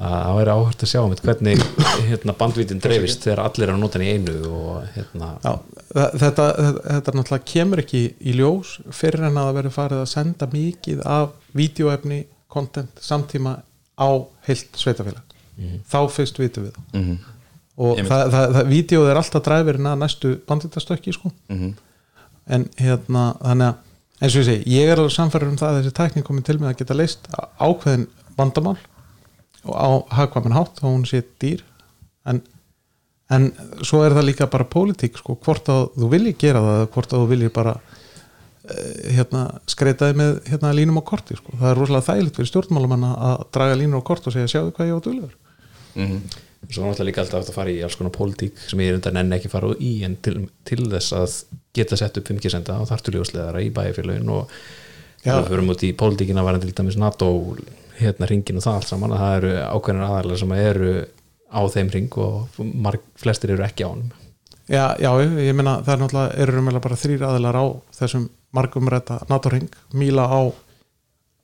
að það væri áhvert að sjá um hvernig hérna, bandvítin dreifist þegar allir er að nota hann í einu og hérna. Já þetta, þetta, þetta náttúrulega kemur ekki í ljós fyrir en að það verður farið að senda mikið af vídeoefni, content samtíma á heilt sveitafélag þá fyrst vitum við mm og Einmitt. það, það, það, vídeoð er alltaf dræfirinn að næstu banditastökki sko -hmm. en hérna þannig að eins og ég segi, ég er alveg samfæður um það að þessi tækning komið til með að geta leist ákveðin vandamál og á hagkvæminn hátt og hún sé dýr en, en svo er það líka bara pólitík sko, hvort að þú vilji gera það hvort að þú vilji bara eh, hérna, skreitaði með hérna, línum á korti sko. það er rosalega þægilegt fyrir stjórnmálumann að draga línur á kort og segja sjáðu hvað ég var duglegur Mhm. svo náttúrulega líka alltaf að fara í alls konar pólitík sem ég er undan enn ekki fara í en til, til þess að geta sett upp 5G senda og þartu ljósleðara í bæjarfélagin og við förum út í pólitíkina varandi til dæmis NATO hérna ringin og það allt saman að það eru ákveðnar aðalega sem eru á þeim ring og marg, flestir eru ekki á honum. Já, já, ég meina það er náttúrulega eru raunverulega bara þrýr aðilar á þessum margumrætta NATO-ring míla á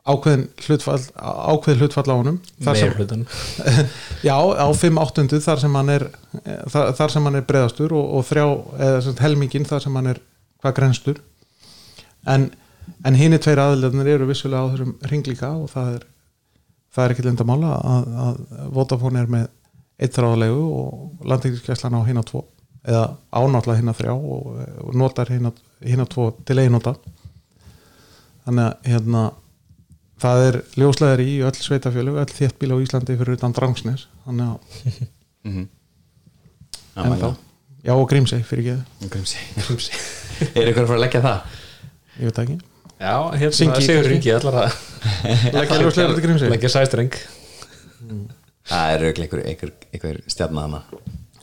ákveðin hlutfall ákveðin hlutfall á honum meir hlutan (laughs) já, á 5 áttundu þar sem hann er þar, þar sem hann er breðastur og, og þrjá eða helmingin þar sem hann er hvað grenstur. En, en hinni tveir aðilarnir eru vissulega á þessum ring líka og það er það er ekki lindamála að, að Vodafone er með eitt þráðalegu og landingiskeslan á hinn á tvo eða ánáttlega hinn á þrjá og, og notar hinn á tvo til einnóta þannig að hérna það er ljósleðar í öll sveitafjölu öll þéttbíl á Íslandi fyrir utan Drangsnes. Þannig að (laughs) Mhm. Já, en þá, já og Grímsey fyrir ekki, Grímsi (laughs) (laughs) Er ykkur að fara að leggja það? ég veit ekki. Já, hérna kannski? Ringi allar að leggja ljósleðar til Grímsey? Leggja sæstreng. Það er ykkur, ykkur, ykkur stjarnar hana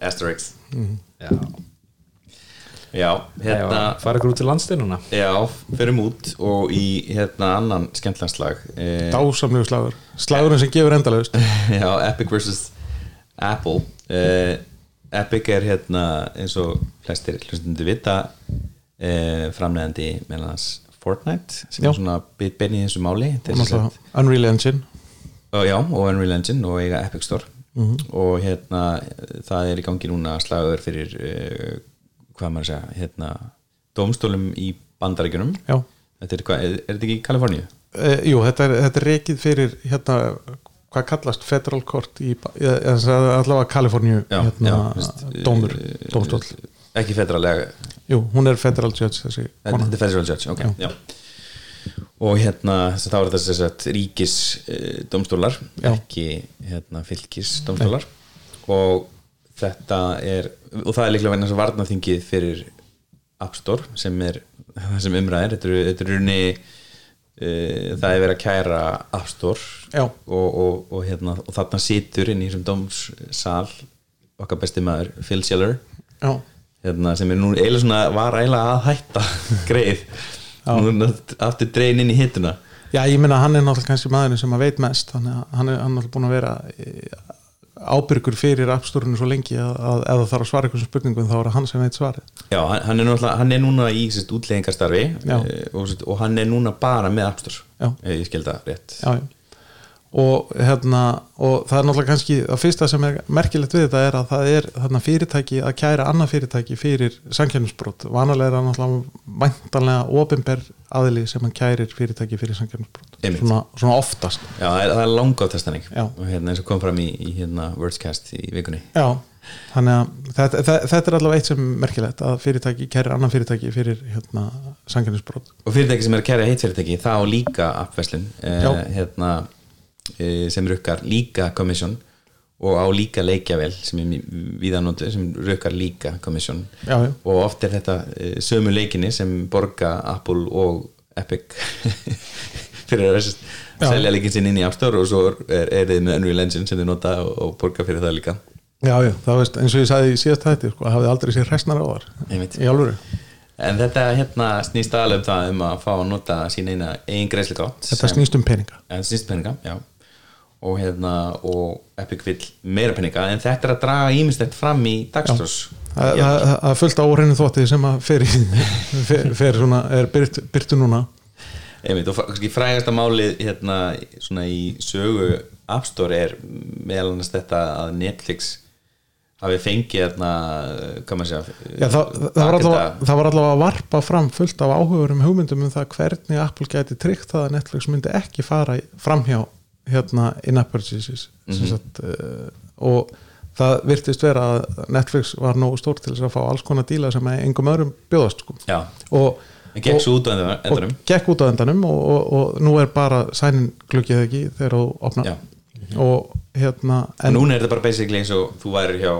Asterix. Já, Já, hérna fara ykkur út til landsteinuna Já, förum út og í hérna annan skemmtlandslag eh, dásamlegu slagur, slagurinn sem gefur endalaust. (laughs) Já, Epic vs. Apple. Uh, Epic er hérna eins og flestir hlustundu vita uh, framlegandi meðal hans Fortnite sem Já. er svona í þessu máli. Er Unreal Engine. Og, Já, og Unreal Engine og eiga Epic Store. Og hérna það er í gangi núna slagur fyrir uh, hvað maður að segja hérna, dómstólum í bandaríkjunum Já. þetta er, er, er þetta ekki í Kaliforníu? Uh, jú, þetta er, þetta er reikið fyrir hérna, hvað kallast federal court í, allavega Kaliforníu hérna, veist, dómur, eh, dómstól ekki federalega Jú, hún er federal judge þessi. Þetta er federal judge, ok já. og hérna þess að þá er þetta þess að ríkis domstólar, Já. ekki hérna, fylgis domstólar og þetta er og það er líklega vegna þess að varnaþingið fyrir App Store sem er það sem umræðir, þetta er, er runni uh, það er verið að kæra App Store og, og, og, hérna, og þarna situr inn í þessum dómssal okkar besti maður Phil Scheller Já, hérna, sem er nú eiginlega svona var eiginlega að hætta (laughs) greið. Nú aftur drein inn í hittuna Já, ég minna hann er náttúrulega kannski maðurinn sem að veit mest að hann er, hann er náttúrulega búin að vera eh, ábyrgur fyrir appstórinu svo lengi að, að ef það þarf að svara einhversum spurningum þá er það hann sem veit svarið já, hann, er hann er núna í Já. eh, og, og hann er núna bara með Appstore Já. ef ég skil það rétt já, já. Og, hérna, og það er náttúrulega kannski að fyrsta sem er merkilegt við þetta er að það er þarna, fyrirtæki að kæra annað fyrirtæki fyrir sankjarnisbrot vanalega er það náttúrulega væntanlega opinber aðili sem hann kærir fyrirtæki fyrir sankjarnisbrot Einmitt. svona, svona oftast. Já, það er, Já. og hérna eins og kom fram í, í hérna, Wordscast í vikunni. Já, þannig að þetta, þetta, þetta er allavega eitt sem er merkilegt að fyrirtæki kærir annan fyrirtæki fyrir hérna, sankjarnisbrot og fyrirtæki sem er að kæra heitt fyrirtæki þá líka appveslun eh, hérna, sem rukkar líka commission og á líka leikjavel sem er viðanóttu sem rukkar líka commission. Já, já. og oft er þetta eh, sömu leikinni sem borga Apple og Epic (laughs) fyrir að selja leikin sinn inn í App Store og svo er, er þið með Unreal Engine sem þið nota og, og borga fyrir það líka. Já, já, það veist, eins og ég sagði í síðast hætti sko, hafði aldrei sér hræsnar á þar í alvöru. En þetta hérna snýst um það um að fá að nota sín eina eigin greiðslugátt Þetta snýst um peninga. En snýst peninga, já og hérna, og Epic vill meira peninga, en þetta er að draga ímislegt fram í það er fullt á óreinu þótti sem að fer, (laughs) fer, fer svona, er byrt, byrtu núna. Einmitt, og frægasta málið hérna, svona í sögu App Store er meðal annars þetta að Netflix hafi fengið hérna, hvað maður segja Já, það, það, það var allavega að varpa fram fullt af áhugurum hugmyndum um það hvernig Apple gæti tryggt það að Netflix myndi ekki fara í- framhjá hérna in-app purchases mm sagt, uh, og það virtist vera að Netflix var nógu stór til að fá alls konar díla sem engum öðrum bjóðast sko. og, gekk og- svo út á endanum- og gekk út á endanum og, og, og nú er bara sænin gluggið ekki þegar þú opnar. Já. og hérna en en, núna er þetta bara basically eins og þú væri hjá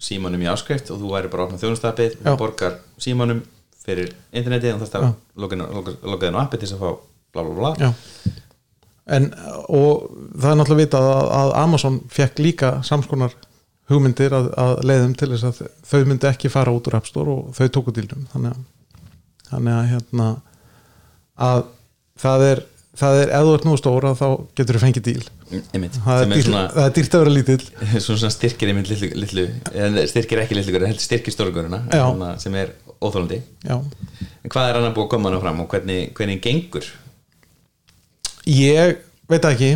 símanum í áskrift og þú væri bara að opna þjónustapið Já. og borgar símanum fyrir internetið og það stað lokaðin á appið til þess að fá bla bla bla. Já en og það er náttúrulega vitað að, að Amazon fekk líka samskonar hugmyndir að, að leiðum til þess að þau myndi ekki fara út úr App Store og þau tóku dýlnum þannig að, þannig að hérna að það er það er, ef þú ert nú stóra þá getur þú fengið díl einmitt, það er, dýrt, svona, það er dýrt að vera lítill. (laughs) Svona, styrkir einmitt litlu, litlu styrkir ekki litlu heldur styrkir stórgurina Já. sem er óþólandi já. En hvað er annar búið að koma hana fram og hvernig, hvernig gengur Ég veit ekki.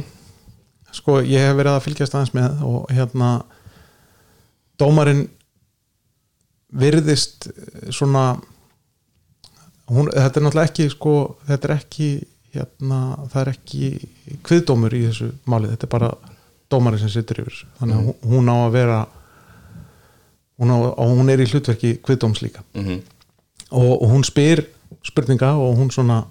Sko ég hef verið að fylgjast aðeins með og hérna dómarinn virðist eh, svona hún, þetta er náttúrulega ekki sko, þetta er ekki hérna, það er ekki kviðdómur í þessu máli, þetta er bara dómarinn sem situr yfir þannig að hún- hún á að vera hún, á, og hún er í hlutverki kviðdóms líka. Mm og, og hún spyr spurninga og hún svona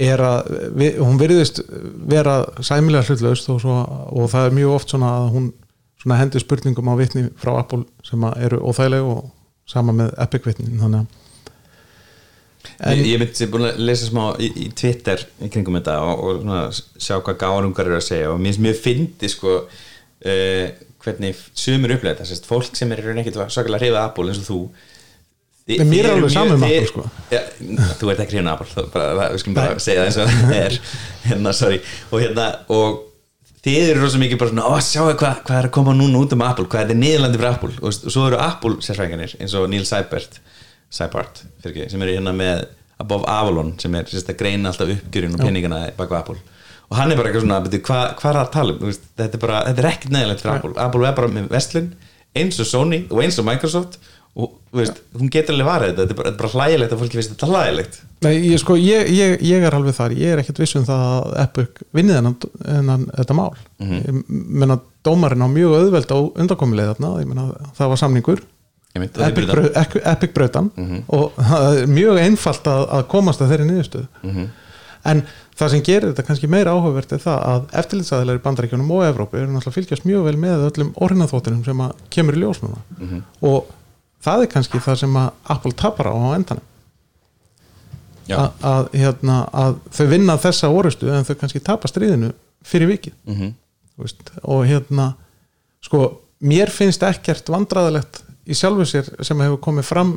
er að, vi, hún virðist vera sæmilega hlutlaust og, svo, og það er mjög oft svona að hún svona hendur spurningum á vitni frá Apple sem að eru óþægileg og sama með Epic vitnin þannig að En, ég myndi búin að lesa smá í, í Twitter í kringum þetta og, og svona, sjá hvað gárungar eru að segja og mér finnst sko uh, hvernig sumur upplega þetta. Fólk sem er ekkert svakalega hrifað Apple eins og þú þi- mér er alveg mjög- sama um Apple, sko. ja, þú ert ekki hrifin Apple bara, við skulum bara segja það eins og það (laughs) er. Hérna, sorry. Og hérna, og þið eru rosa mikið bara svona, ó, sjáu hvað, hvað er að koma núna út um Apple, hvað er þetta niðurlandi fyrir Apple? Og, og svo eru Apple sérfræðingarnir eins og Neil Seibert ekki, sem eru hérna með Above Avalon sem er sérst að greina alltaf uppgjörinn og peningana baka Apple. Og hann er bara eitthvað svona, betur, hvað, hvað er að tala um? Þetta er bara, þetta er ekkert neðilegt fyrir Apple. Apple er bara með vestlun, eins og Sony og eins og Microsoft og veist, hún getur alveg varðið þetta, þetta er bara, er hlægilegt að fólki finnst þetta hlægilegt. Nei, ég, sko, ég, ég, ég er alveg þar, ég er ekkert viss um það að Epic vinnið hennan, þetta mál. Ég menna dómarinn á mjög auðveld á undankomuleið þarna, ég menna það var samningur. Brau, Epic, Epic brautan og (laughs) það er mjög einfalt að, að komast að þeirri niðurstöðu. En það sem gerir þetta kannski meira áhugavert er það að eftirlitsaðilar í bandaríkjunum og Evrópu eru náttúrulega fylgjast mjög vel með öllum orðinaþvottinum sem að kemur í ljós það er kannski það sem að Apple tapar á á endanum. Að, hérna, að þau vinna þessa orustu en þau kannski tapa stríðinu fyrir vikið. Mhm. Þú veist, og hérna sko, mér finnst ekkert vandræðalegt í sjálfu sér sem hefur komið fram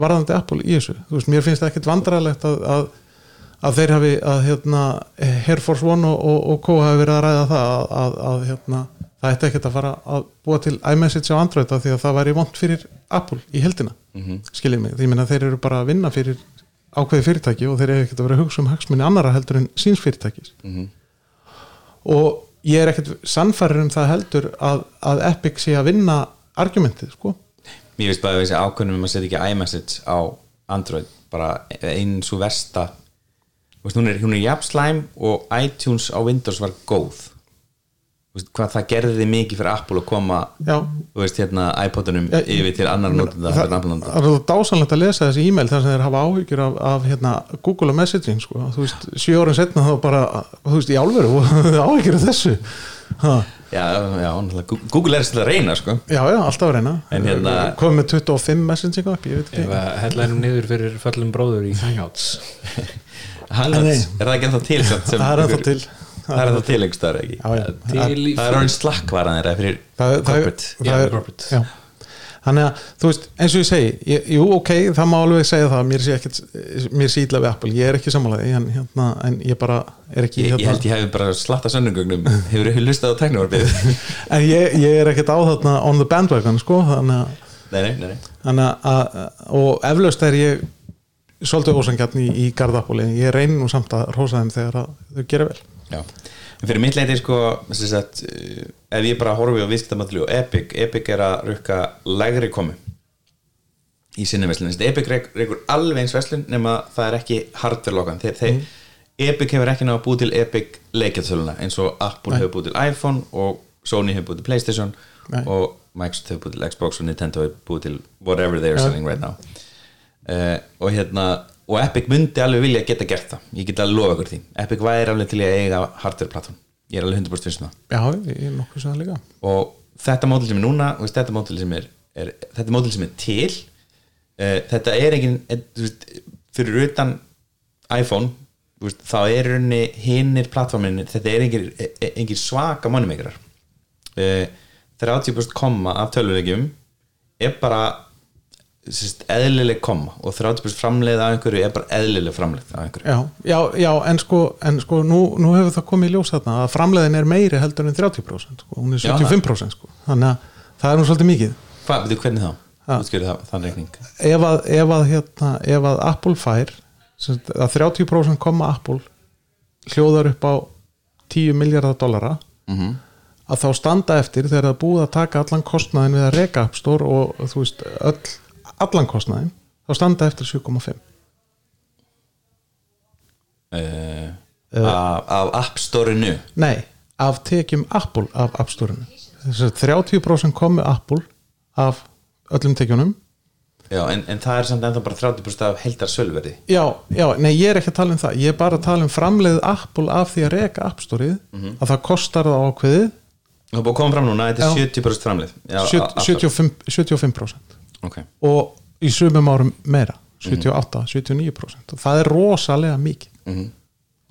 varðandi Apple í þessu. Veist, mér finnst ekkert vandræðalegt að, að, að þeir hafi að hérna, Air Force One og, og, og Co hafi verið að ræða það að, að, að hérna, það ætti ekkert að fara að búa til iMessage á Android af því að það væri vond fyrir Apple í heldina mm -hmm. skiljið mig, því meina þeir eru bara að vinna fyrir ákveði fyrirtæki og þeir eru ekkert að vera að hugsa um hagsmunni annara heldur en síns fyrirtækis. Og ég er ekkert sannfærir um það heldur að, að Epic sé að vinna argumentið sko. Mér finnst bara að þessi ákveðnum um að setja ekki iMessage á Android bara einn svo versta. Hún er, hún er jafn slæm og iTunes á Windows var góð hvað það gerði mikið fyrir Apple að koma veist, hérna iPodunum yfir til annar notenda það, notenda það er dásanlegt að lesa þessi e-mail þar sem þeir hafa áhyggjur af, af hérna, Google og Messaging sko. þú veist, sjö árið setna þá bara þú veist, í álveru, (laughs) áhyggjur af þessu? Ha. Já, já, náttúrulega, Google er að reyna sko. Já, já, alltaf að reyna. En hérna- komið með 25 messaging upp, ég veit ekki. Ef að hellænum niður fyrir föllum bróður í Hangouts. (laughs) Hangouts, er það ekki ennþá til samt sem það er ennþá til Það er ennþá til einhver staðar ekki já, já. til Það er orðin slakkvaran þeirra fyrir það, það, corporate það, Já, er, corporate. já. þannig að þú veist, eins og ég segi ég, jú, ok, það má alveg segja það mér sé, ekkit, mér sé ítla við Apple, ég er ekki sammálaði en, hérna, en ég bara er ekki Ég, hérna, ég held ég hef bara slatta sönnungögnum Hefur þú hlustað á teknumarbið? (laughs) en ég, ég er ekkert á þarna on the bandwagon sko, þannig að, Nei, nei, nei, þannig að og eflaust er ég svolítið ósangjarn í, í Garðapóli en ég reynir nú samt að rósa þeim þegar að þau gera vel Já. En fyrir mitt leiti sko sagt, uh, ef ég bara horfi á viðskiptamalli og Epic, Epic er að rukka lægri komu í sinni veslun, Epic rekur alveg eins veslun nema það er ekki hardware lokan. Þeir, þeir, Epic hefur ekki náða búið til Epic leikjartöluna eins og Apple hefur búið til iPhone og Sony hefur búið til Playstation Nei. og Microsoft hefur búið til Xbox og Nintendo hefur búið til whatever they are selling right now. Uh, og hérna og Epic myndi alveg vilja geta gert það. Ég get alveg lofa ykkur því. Epic væri alveg til að eiga hardware platform. Ég er alveg 100% vissum það. Já, ég er nokkuð sem það líka. Og þetta mótil sem er núna veist, þetta mótil sem er, er þetta mótil sem er til uh, þetta er engin eh, fyrir utan iPhone veist, þá er rauninni hinnir plattforminni, þetta er engin, engin svaka mannumegrar uh, 30% komma af tölvulegjum er bara eðlileg komma og 30% framleið af einhverju er bara eðlileg framleið af einhverju já, já, já en sko, en sko nú, nú hefur það komið í ljós þarna að framleiðin er meiri heldur en 30% sko. hún er Já, 75% sko. þannig að það er nú svolítið mikið Hvað, veitu, hvernig þá? Það, þann reikning ef að, ef að, hérna, ef að Apple fær að 30% koma Apple hljóðar upp á 10 miljardar dollara mm að þá standa eftir þegar það búið að taka allan kostnaðin við að reka App Store og þú veist, öll, allan kostnaðin þá standa eftir 7,5 uh, af, af App Store-inu? Nei, af tekjum Apple af App Store-inu. Þess að 30% komu Apple af öllum tekjunum. Já, en, en það er samt ennþá bara 30% af heldar sölverði já, já, nei, ég er ekki að tala um það. Ég er bara að tala um framleið Apple af því að reka App Store-ið að það kostar það ákveðið. Er búið að koma fram núna, þetta er Já. 70% framlið Já, 70, alltaf. 75%, 75% Ok, og í sumum árum meira 78, 79% og það er rosalega mikið. Mm Mhm.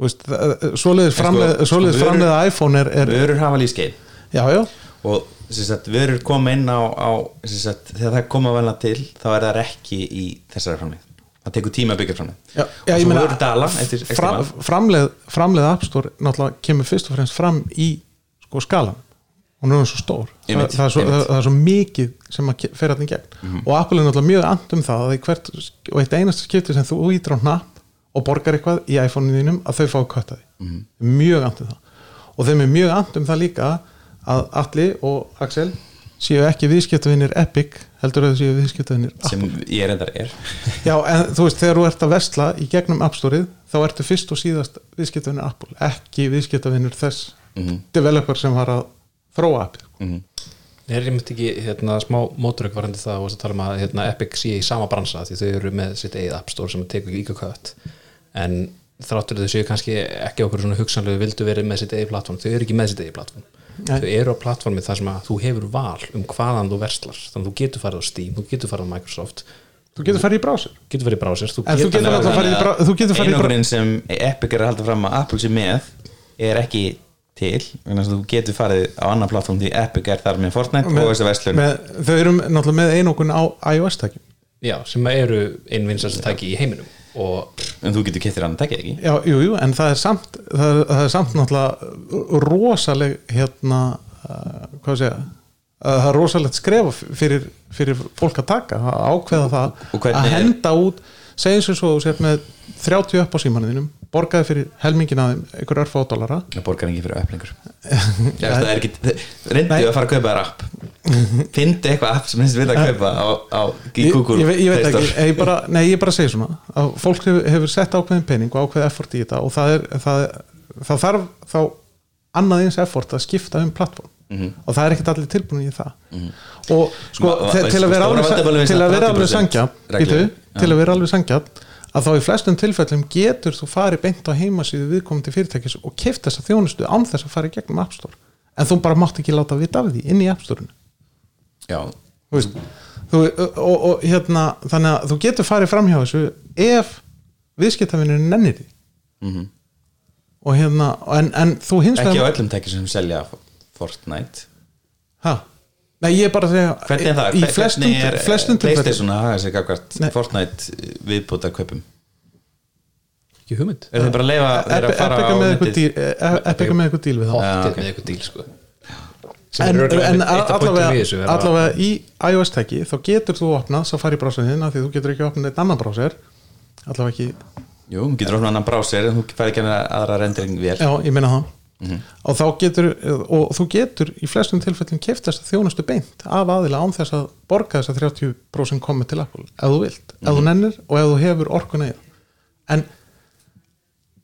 veist, það- svoleiðis sko- framleið, sko, svoleiðis vörur- framleið iPhone er, er vörur hafa lífskeið já, já, og sem sagt, vörur koma inn á, á sem sagt, þegar það koma velna til þá er það ekki í þessari framlið það tekur tíma að byggja framlið já, já og ég svo meina vörur dala fram, framleið, framleið App Store náttúrulega kemur fyrst og fremst fram í sko skalan hún er svo stór. Það, það, er svo, það, það er svo mikið sem að ke- fer allir gegn. Og Apple er náttúrulega mjög and um það að hvert og eitt einasta skipti sem þú ítir á hnapp og borgar eitthvað í iPhone-inu þínum að þau fá að kötta því mjög andum það. Og þeim er mjög andum það líka að Atli og Axel séu ekki viðskiptavinnir Epic heldur að þau séu viðskiptavinnir sem ég reyndar er. (laughs) Já, en þú veist, þegar þú ert að vesla í gegnum App Store-ið, þá ertu fyrst og síðast viðskiptavinnur Apple, ekki viðskiptavinnur þess developer sem var að þróa appið. Mhm. Er ég myndi ekki hérna, smá móturök varandi það og að tala um að hérna, Epic sé í sama bransa því þau eru með sitt eigið App Store sem tekur líka kött en þráttur þau séu kannski ekki okkur svona hugsanlegu vildu verið með sitt eigið plattform þau eru ekki með sitt eigið plattform þau eru á plattformi þar sem að þú hefur val um hvaðan þú verslar. Þannig að þú getur farið á Steam, þú getur farið á Microsoft. Þú getur farið í browser. getur farið í browser þú getur náttúrulega farið í brá- þú getur farið í brá- einogurinn sem Epic er að halda fram að Apple sé með er ekki til þess að þú getur farið á annan plattform því Epic er þar með Fortnite og þessu verslun. með, þau eru náttúrulega með einokun á iOS-tækjum. Já, sem eru einvinsast tæki í heiminum og en þú getur kettir annan tekið ekki? Já, jú, jú, en það er samt, það er, það er samt náttúrulega rosaleg, hérna, uh, hvað segja, að það er rosalegt skref fyrir, fyrir fólk að taka, að ákveða það að er- henda út, segjum sem svo þú sér með 30 upp á símaninum borgaði fyrir helmingin að þeim einhver örfa á dollara. Það borgar ekki fyrir öflingur (laughs) það er ekki, reyndu að fara að kaupa þér app. Fyndi eitthvað app sem þess vil að kaupa á, á ég, Google ég, ve- ég veit ekki, ég bara, nei ég bara segi svona. Að fólk hefur, hefur sett ákveðin pening og ákveðið effort í þetta og það, er, það, það þarf þá annað eins effort að skipta um plattform og það er ekkert allir tilbúin í það. Og sko Ma- til að vera alveg, til að vera 30% alveg býtu, til að vera alveg sangjarn að þá í flestum tilfellum getur þú farið beint á heimasíðu viðkomandi fyrirtækis og keift þessa þjónustu án þess að fara í gegnum App Store. En þú bara mátt ekki láta vita af því inn í App Store já, þú veist þú, og, og hérna þannig að þú getur farið fram hjá þessu ef viðskiptavinnur nennir því. Mhm. og hérna en, en þú hins ekki á vegar öllum tekið sem selja Fortnite. Ha? Nei ég er bara að segja hvernig er það, í flestum, hvernig er flestum tilfellum. Playstation að haga sig Nei. Fortnite viðbúta kaupum ekki hugmynd. Er þið bara að leifa þeir að fara á Epica með eitthvað díl e- Epica með eitthvað díl við það Hottið ok. með eitthvað díl sko. En, en allavega, allavega í iOS tæki þá getur þú opnað Safari browserinn af því þú getur ekki opnað eitt annan browser. Allavega ekki, jú, þú getur ofna annan browser en þú fær ekki aðra rendering vel. Já ég meina það og þá getur og þú getur í flestum tilfellum keft þess að þjónustu beint af aðila án þess að borga þess að 30% komið til Apple ef þú vilt, ef þú nennir og ef þú hefur orkun eða en,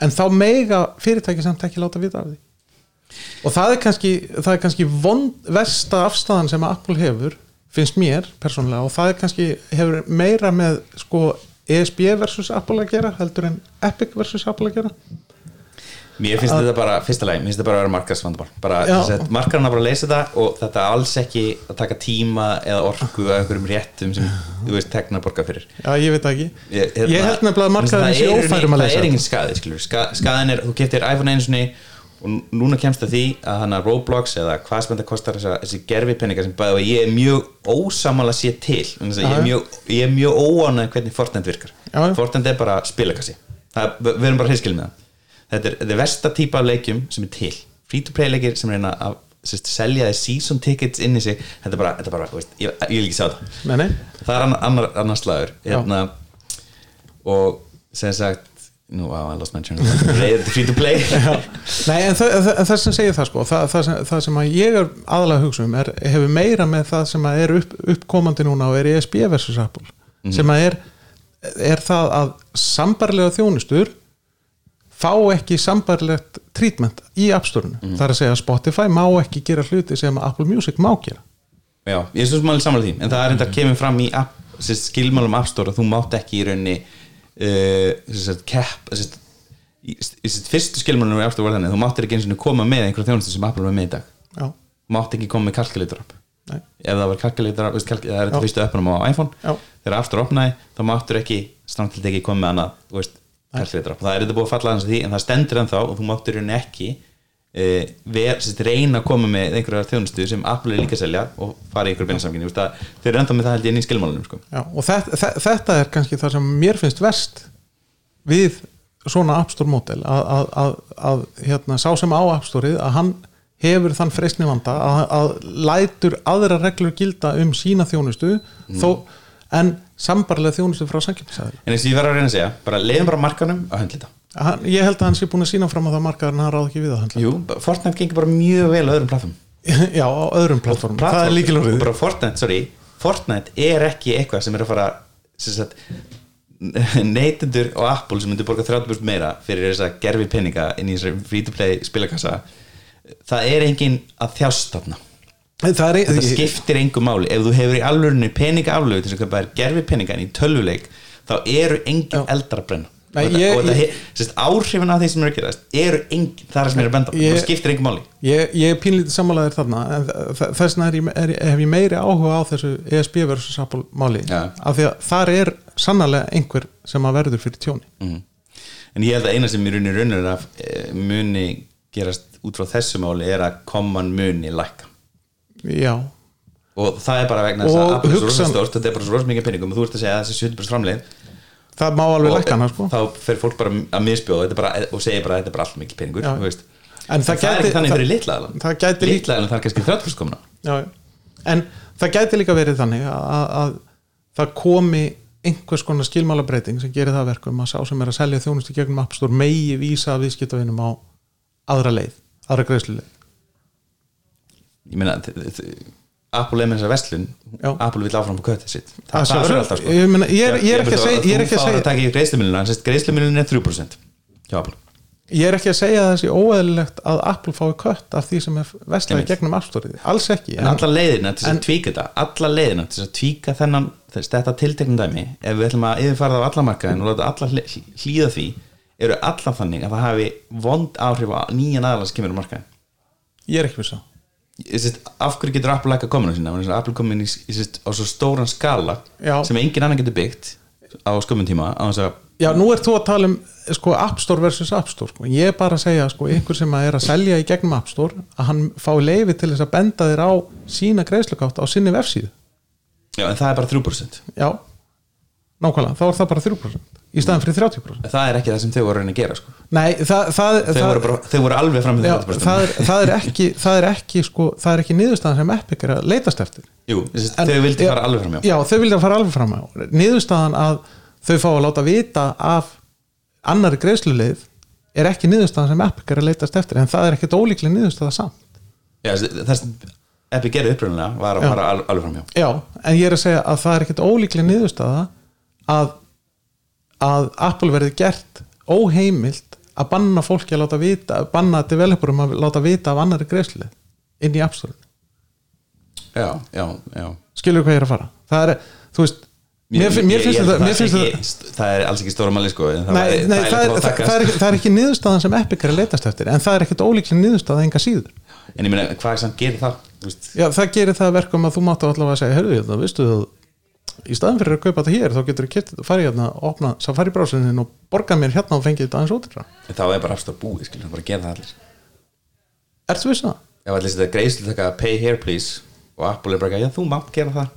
en þá mega fyrirtæki samt ekki láta vita af því. Og það er kannski, það er kannski vond, versta afstæðan sem Apple hefur finnst mér persónulega og það er kannski hefur meira með sko ESB versus Apple að gera heldur en Epic versus Apple að gera Mér finnst þetta bara, fyrsta lagi, mér finnst þetta bara að vera markarsvandamál bara, þess að markarna bara leysa þetta og þetta alls ekki að taka tíma eða orku að einhverjum réttum sem þú veist tekna borga fyrir. Já, ég veit ekki. Ég, Ég held nefnilega að markaðurinn sé er- ófærum að leysa Það er þetta. engin skaði, skilur Ska, skaðin er, þú getur iPhone einu sinni og núna kemst það því að hann að Roblox eða hvað sem þetta kostar þessa, þessi gerfipenninga sem bæði og ég er mjög ósamal að sé til að ég er mjög, er mjög óánæg hvernig Fortnite virkar. Já. Fortnite er bara spilakassi. Við erum bara hreinskil með það þetta er, er versta típa af leikjum sem er til. Free to play leikir sem reyna að sérst, selja þið season tickets inn í sig. Þetta er bara, þetta er bara veist, ég, ég vil ekki sjá það. Nei, nei, það er annar, annar, slagur. Hérna, og sem sagt nú, á, I lost my til free to play. (laughs) Nei en það, það, það sem segir það sko það, það, sem, það sem að ég er aðalega að hugsa um er, hefur meira með það sem að er upp, uppkomandi núna og er ESB versus Apple. Sem að er, er það að sambarlega þjónustur fá ekki sambarlegt treatment í App Store-unu það er að segja að Spotify má ekki gera hluti sem Apple Music má gera. Já, ég er svo sem alveg samanlega því en það er enda að kemur fram í skilmálum App Store að þú mátt ekki í rauninni uh, sérst, í, fyrstu skilmálum í App Store var þannig, þú máttir ekki eins og koma með einhverja þjónustu sem Apple var með í dag. Já, mátt ekki koma með kalkulator app. Nei, ef það var kalkulator app, það er þetta fyrstu uppunum á iPhone. Já. þegar App Store opnaði, þá máttur ekki strámtild ekki koma með annað þú veist, kalkulator app, það er þetta búið að falla aðeins að því en það stendur ennþá og þú máttur henni ekki uh, ver, sérst, reyna að koma með einhverjar þjónustu sem er líka selja og fara í einhverju beinsamkynni þeir eru ennþá með það held ég í skilmálunum sko. Já, og þetta, þe- þetta er kannski það sem mér finnst verst við svona App Store mótel að, að, að, að hérna, sá sem á App Store-ið að hann hefur þann freysni vanda að, að lætur aðra reglur gilda um sína þjónustu þó, en sambarlega þjónustu frá samkjöfnisæðil en eins og ég verður að reyna að segja bara leiðum bara markanum að höndla þetta. Ég held að hann sé búin að sína fram á það markaðar en hann ráð ekki við að handla Jú, Fortnite gengur bara mjög vel á öðrum plattform (laughs) já, á öðrum plattform, það er líkilorðið bara Fortnite, sorry, Fortnite er ekki eitthvað sem er að fara sagt, neytendur og Apple sem myndir borga 30% meira fyrir þess að gerfi peninga inn í þessari free-to-play spilakassa það er engin að þjást þarna það er, þetta skiptir engum máli. Ef þú hefur í alvörunni peninga aflögu til þess að köpa þér gerfi peninga í tölvuleik þá eru engin eldar að brenna Nei, og, ég- þetta, og ég- þetta, sérst, áhrifin af því sem eru að gerast eru engin, það er sem er að benda. Ég- það skiptir engum máli. ég, ég er pínlítið sammálaðir þarna þess vegna er ég, er, hef ég meiri áhuga á þessu ESB versus Apple máli Já. af því að þar er sannarlega einhver sem að verður fyrir tjóni. Mhm. en ég held að eina sem í rauninni raunir að eh, muni gerast út frá þessu máli er að common muni lækka já, og það er bara vegna þess að Apple er svo rosa stórt þetta er bara svo rosa mikið peningum og þú ert að segja að þessi 70% framleið það má alveg lækka hana sko. þá fer fólk bara að misbjóða þetta bara, og segja bara að þetta er bara allt mikið peningur Já. þú veist. En en það það, er gæti- ekki þannig það- fyrir litlaðalan það gæti litlaðalan það er kannski 30% komna. En það gæti líka verið þannig að, að það komi einhvers konar skilmálabreiting sem gerir það að verkum að sá sem er að selja þjónustu gegnum App Store megi vísa viðskiptavinum á aðra leið, aðra greiðsluleið ég meina Apple er með þessa vestlun. Apple vil áfram på köttið sitt. Að það, það sjálfsögðu. er alltaf sko. Ég meina, ég er- ég er ekki að segja- ég er ekki að þú segja- að taka í greiðslumiluna greiðslumiluna er 3% hjá Apple. Ég er ekki að segja að það sé óeðlilegt að Apple fái kött af því sem er vestlaði gegnum Store alls ekki en alla leiðina til þess en- að tvíka þetta alla leiðina til þess að tvíka þennan þess, þetta tilteknum dæmi ef við ætlum að yfirfara það á alla markaðin og láta alla hl- hlýða því eru alla þannig að það hafi vond áhrif á nýjan aðalega sem kemur á markaðin ég er ekki á Ég sést, af hverju getur Apple lækka kominu sína Vegna þess að Apple komin í, í sést, á svo stóran skala Já. sem engin annan getur byggt á skömmun tíma á að Já, nú ert þú að tala um sko, App Store versus App Store sko. ég er bara að segja sko, einhver sem að er að selja í gegnum App Store að hann fái leifi til þess að benda þér á sína greiðslukátt á sinni vefsíðu já, en það er bara 3% Já, nákvæmlega, þá er það bara 3% í staðan fyrir 30% En það er ekki það sem þau voru að reyna að gera sko. Nei, það, það, þau, það, voru bara, þau voru alveg fram með já, 30% það, er, það er ekki það er ekki, sko, það er ekki niðurstaðan sem Epic er að leitast eftir. Jú, sést, En- þau vildi já, fara alveg fram Já, þau vildi fara alveg fram Niðurstaðan að þau fá að láta vita af annari greiðsluleið er ekki niðurstaðan sem Epic er að leitast eftir en það er ekkert ólíklega niðurstaða samt. Já, það sem Epic gerði upprunalega var að Já. fara al, alveg fram Já, en ég er að segja að það er ekkert ólíklega niðurstaða að, að Apple verði gert óheimilt að banna fólki að láta vita banna developerum að láta vita af annari greiðsluleið inn í App Store. Já, já, já. Skilur hvað ég er að fara? Það er, þú veist mér, mér finnst þetta að það það er alls ekki stóra máli sko, það Nei, nei það, er, að að það, það, er, það er ekki niðurstaðan sem Epic er að leitast eftir en það er ekkert ólíklega niðurstaða enga síður. En ég meina, hvað er það? Þú veist, Já, það gerir það að verkum að þú máttu allavega að segja herðu, það vistu þú í staðan fyrir að kaupa þetta hér, þá getur þú farið hérna, opna safari brásunin og borga mér hérna og fengið þetta aðeins ótrúra þá er bara afstór búið, skilur, það bara gera það allir Ertu viss um það? ef allir þetta greiðslu taka pay here please og Apple er bara, já þú mátt gera það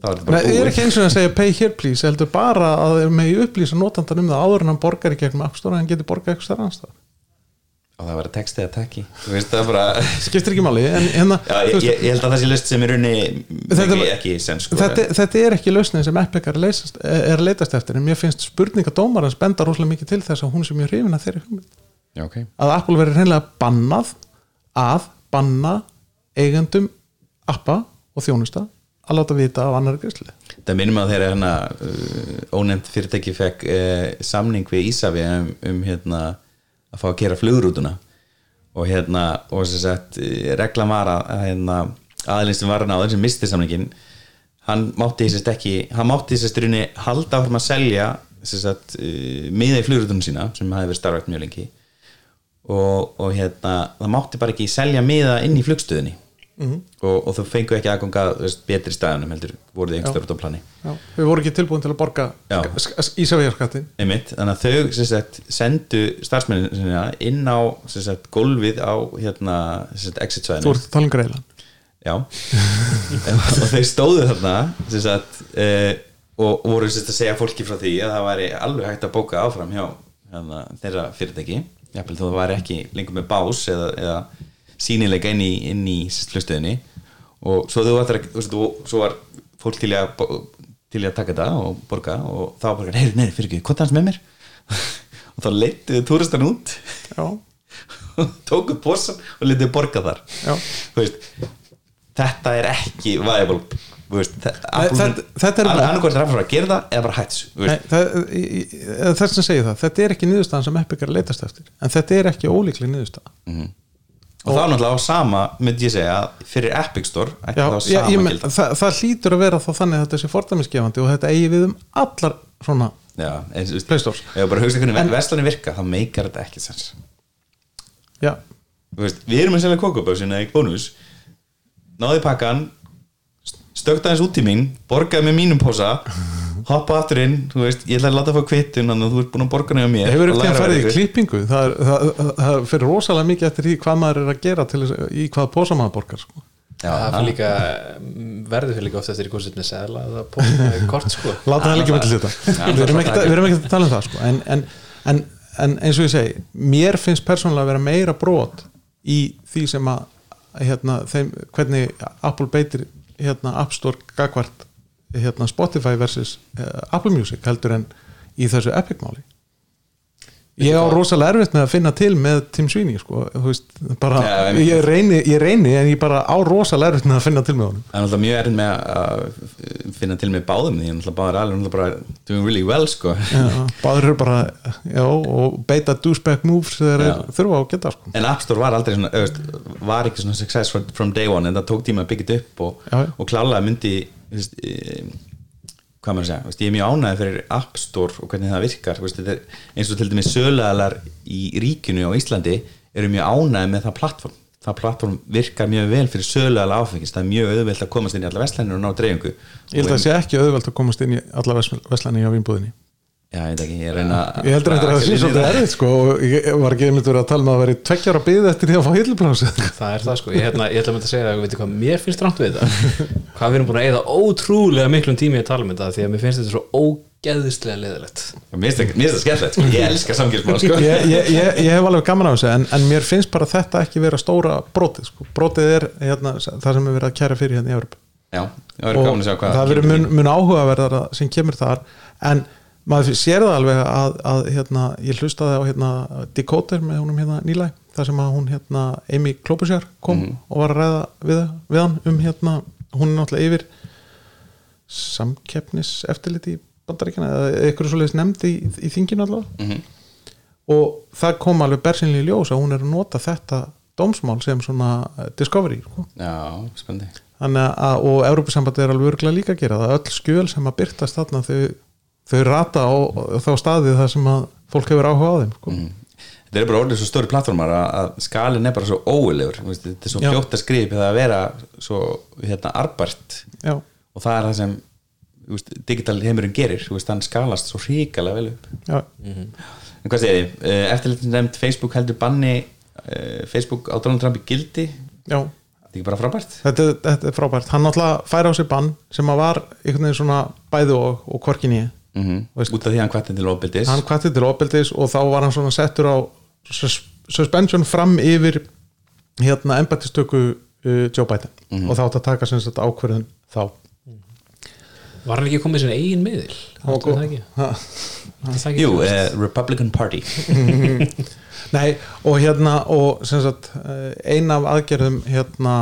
þá er þetta Nei, bara ég er ekki eins og að segja pay here please heldur bara að megi upplýsa notandan um það áður en hann borgar í gegnum App Store en hann getur borgað eitthvað. Og það textið að takki. Það er bara (laughs) skiptir ekki máli hérna, já, ég, ég, held að það sé list sem er unni Þetta- ekki, sens sko. þetta, þetta er ekki lausnin sem Epic er að, er leitast eftir en mér finnst spurninga dómarans benda rosalega mikið til þess að hún sem ég hrifin að þeirri hugmynd. Já, okay. að Apple verður hreinlega bannað að banna eigendum appa og þjónusta að láta vita af annari greiðslu. Það minnum að þeirra hérna uh, ónefnt fyrirtæki fekk uh, samning við Ísafi um, um hérna að fá að gera flugrútuna. Og hérna og sem sagt eh, reglan var að að, hérna, aðeins sem var hann á sem misti samningin hann mátti sérst ekki hann mátti í rauninni halda áfram að selja sagt uh, miða í flugrútunum sína sem hafi verið starfægt mjög lengi. Og, og hérna það mátti bara ekki selja miða inn í flugstöðinni og, og þú fengu ekki aðganga betri staðunum heldur voruð einhverjum út á plani. Já, við vorum ekki tilbúin til að borga einmitt, þannig að þau sagt, sendu starfsmenninina inn á sagt, gólfið á hérna, sem sagt, exit Þú ert tala um já. (laughs) Og þau stóðu þarna sagt, e, og voru að segja fólki frá því að það væri alveg hægt að bóka áfram hjá hérna, þeirra fyrirtæki. Jafnvel þó það væri ekki lengur með bás eða, eða sínilega inn í, inn í hlustöðinni og svo og svo var fólk til að til að taka þetta og borga og þá var bara, heyri, nei, fyrir ekki, hvað hans með mér? (laughs) Og þá leittuðu túristan út. (laughs) Og tóku bósan og leittuðu borga þar. Veist, þetta er ekki viable veist, þetta- þetta er- er að að bara hætts þú Nei, það, þess að segja það, þetta er ekki niðurstaðan sem Epic er að leitast eftir en þetta er ekki ólíkleg niðurstaða og þá náttúrulega á sama myndi ég segja að fyrir Epic Store ætti Já, þá ég, sama ég, gilda það, það hlýtur að vera þá þannig að þetta sé fordæmisgefandi og þetta eigi við um allar svona Já, eins, þú veist, Play Stores. ef bara hugsa hvernig Vestlunni virka þá meikar þetta ekki sens. Já, veist, við erum að selja kokoböksina í bónus náði pakkan stökta aðeins út í mín borgaði með mínum posa hoppa aftur inn, þú veist, ég ætla að láta að fá kvittun þannig að þú ert búin að borga nefnir mér hefur læra að fara í klippingu? Það, er, það, það, það fyrir rosalega mikið eftir því hvað maður er að gera til þess, í hvað posa maður borgar sko. Já, það fyrir líka verður fyrir líka oft eftir í hvort setni seðla eða pósta kort sko. (laughs) Láta það líka með til þetta við erum ekkert að- við erum ekkert að tala um það sko. en, en, en, en eins og ég segi mér finnst persónulega að vera meira brot í því sem að hérna, þeim, hvernig Apple beitir hérna, App Store gagvart hérna, Spotify versus uh, Apple Music heldur en í þessu Epic máli ég á rosalega erfitt með að finna til með Tim Sweeney sko, veist, bara, einmitt. ég, reyni, ég reyni en ég bara á rosalega erfitt með að finna til með honum Það er náttúrulega mjög erinn með að finna til með báðum því, náttúrulega báðar alveg bara doing really well, sko Já, báður eru bara já, og beita douchebag moves þegar þeir þurfa á að geta sko. En App Store var aldrei svona, öðvist, var ekki svona success from, day one en það tók tíma að byggja þetta upp og, og klálega myndi þú veist, e, hvað maður að segja, veist, ég er mjög ánægð fyrir App Store og hvernig það virkar. Veist, eins og til dæmis sölualar í ríkinu á Íslandi eru mjög ánægð með það plattform það plattform virkar mjög vel fyrir söluala áfengist það er mjög auðvelt að komast inn í alla vestlænir og ná dreifingu. Ég held að það sé ekki auðvelt að komast inn í alla vestlani á vínbúðinni Já, ég veit ekki, ég reyna ég heldur eitthvað að það sé svolítið erfið sko, og ég var ekki einmitt verið að tala með að vera tveggjara byggð eftir því að fá hilluplási það er það sko, ég, hérna, ég ætla að mynda að segja að veitir hvað mér finnst rámt við þetta. Hvað við erum búin að eyða ótrúlega miklum tími að tala um þetta því að mér finnst þetta svo ógeðislega leðilegt Mér finnst það skemmtilegt, sko. ég elska samkjörsmál sko. ég, ég, ég, ég hef alveg gaman af þessu en, en mér finnst bara þetta ekki vera stóra brotið sko. brotið er hérna, það sem er verið að kæra fyrir hérna í Európa Já, það verður gaman að sjá hvað það verður mun, mun áhugaverðara sem kemur þar en maður sér það alveg að, að hérna, ég hlustaði á hérna, Decoder með honum hérna nýlæg þar sem að hún hérna, Amy Klobuchar kom og var að ræða við, við hann um hérna, hún er náttúrulega yfir samkeppnis eftirliti í bandaríkjana eða eitthvað svo leiðis nefnd í, í þinginu allavega Mhm. og það kom alveg bersinlega í ljós að hún er að nota þetta dómsmál sem svona eh, discovery sko. Já, að, og Európusambandi er alveg örgulega líka að gera það öll skjöl sem að byrtast þarna þau, þau rata á, á þá staði það sem að fólk hefur áhuga á þeim sko. Þetta er bara orðið svo stóri plattformar að, að skalin er bara svo óilegur veist, þetta er svo fljótt að skrifa eða að vera svo hérna arbært Já, og það er það sem þú veist, digital heimurinn gerir. Þú veist, hann skalast svo hrikalega vel upp. Já, en hvað segir þið, eftirleitin nefnd Facebook heldur banni uh, Facebook á Donald Trump í gildi. Já. Þetta er ekki bara frábært? Þetta, er- þetta er frábært, hann náttúrulega færi á sig bann sem að var einhvern veginn svona bæði og, og korkin í mm Veist- út af því að hann kvætti til ofbildis hann kvætti til opeldis og þá var hann svona settur á sus suspension fram yfir hérna embættistöku uh, Joe Biden. Og þá átt að taka sem sagt ákverðin þá. Var hann ekki komið sinni eigin miðil? Jú, uh, Republican Party (laughs) (laughs) Nei, og hérna og sem sagt, eh, ein af aðgerðum hérna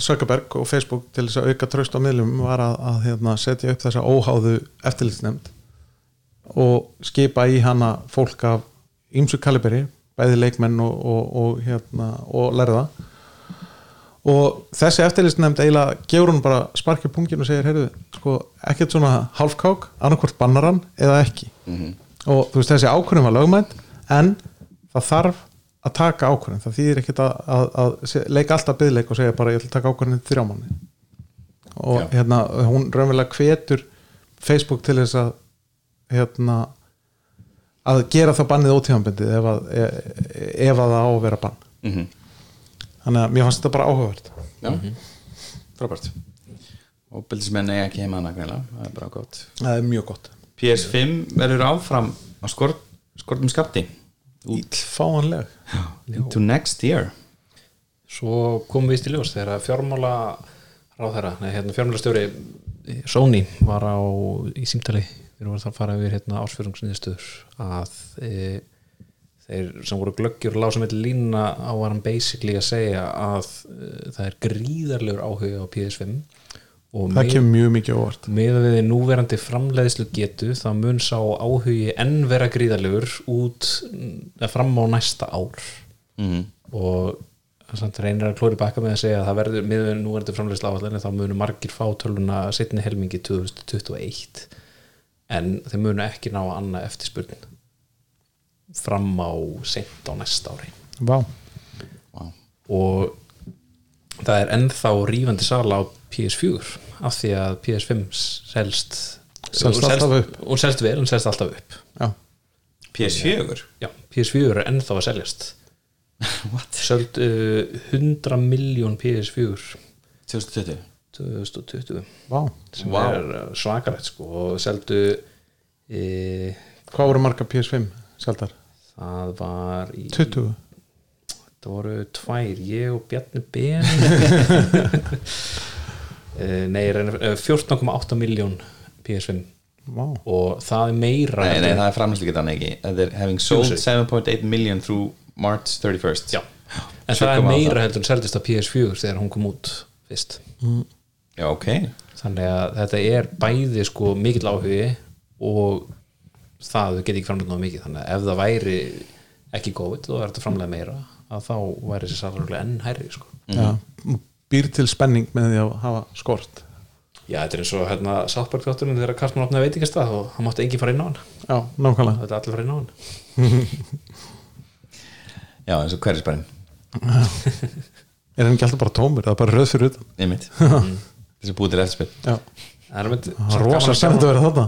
Zuckerberg og Facebook til þess að auka tröst á miðlum var að, að hérna, setja upp þessa óháðu eftirlitsnefnd og skipa í hana fólk af ýmsu kaliberi, bæði leikmenn og, og, og, hérna, og lærða. Og þessi eftirlitsnefnd eiginlega gefur hún bara sparkið pungin og segir, heyrðu, sko, ekkert svona halfkák, annarkvort bannaran eða ekki. Og þú veist þessi ákvörðum var lögmænt en það þarf að taka ákvörðin það þýðir ekkert að, að, að leika alltaf byggleik og segja bara ég ætla að taka ákvörðin þrjá manni og Já. hérna hún raunverulega hvetur Facebook til þess að hérna að gera það bannið ótíðanbindið ef að, e, ef að það á að vera bann. Mm -hmm. þannig að mér fannst þetta bara áhugavert. Já, frábært. Ofbildismenn eiga ekki heima hana greinilega, það er bara gott. Það er mjög gott. PS5 verður áfram á skort, skortum skapti Íllfáanleg into next year. Svo komum við í ljós þegar fjármála ráðherra, nei hérna fjármálastjóri Sony var á í símtali. Þegar voru það að fara yfir hérna ásfjörungsniðstöður að e, þeir sem voru glöggjur lása með lína á var hann basically að segja að e, það er gríðarlegur áhuga á PS5 og það kemur mjög mikið á óvart. með að við núverandi framleiðslu getu þá mun sá áhugi enn vera gríðarlegur út eða fram á næsta ár. Mm. og samt reynir að klóri baka með að segja að það verður með við núverandi framleiðslu áallin þá munu margir fá töluna setni helmingi 2021 en þeir munu ekki ná að annað eftirspurn fram á sent á næsta ári. Vá, og það er ennþá rífandi sala á PS4 af því að PS5 selst Selst alltaf upp. og selst vel, en selst alltaf upp. Já, PS4 já, PS4 er ennþá að seljast. (laughs) What? söld uh, 100 miljón PS4 2020 2020 vá. Sem Vá. er uh, svakarætt sko. Og seldu e, Hvað voru marga PS5 seldar? það var í 20 það voru tvær, ég og Bjarni Ben (laughs) (laughs) nei, eh, 14,8 miljón PS5 Vá, og það er meira Nei, nei, það er framherslugetan ekki Þetta er having sold Jú, 7.8 million through March 31st já, en það er 7,8. meira heldur en seldist á PS4 þegar hún kom út fyrst. Já, ok. Þannig að þetta er bæði sko mikill áhugi og það geti ekki framlega mikið. Þannig að ef það væri ekki COVID og það er þetta framlega meira að þá væri þessi salaruglega enn hærri sko. já, býr til spenning með því að hafa skort. Já, þetta er eins og hérna Southpark þátturinn þegar Karlsmann opnaði veitingastað og hann mátti enginn fara inn á hann. Já, nákvæmlega. Þetta er allir fara inn á hann. (laughs) Já, eins og hverjusbærin (laughs) Er hann ekki alltaf bara tómur, það er bara röð fyrir utan. Einmitt. (laughs) Þessi búið til eftirspil Já, Það er mynd, rosa spennt að vera þarna.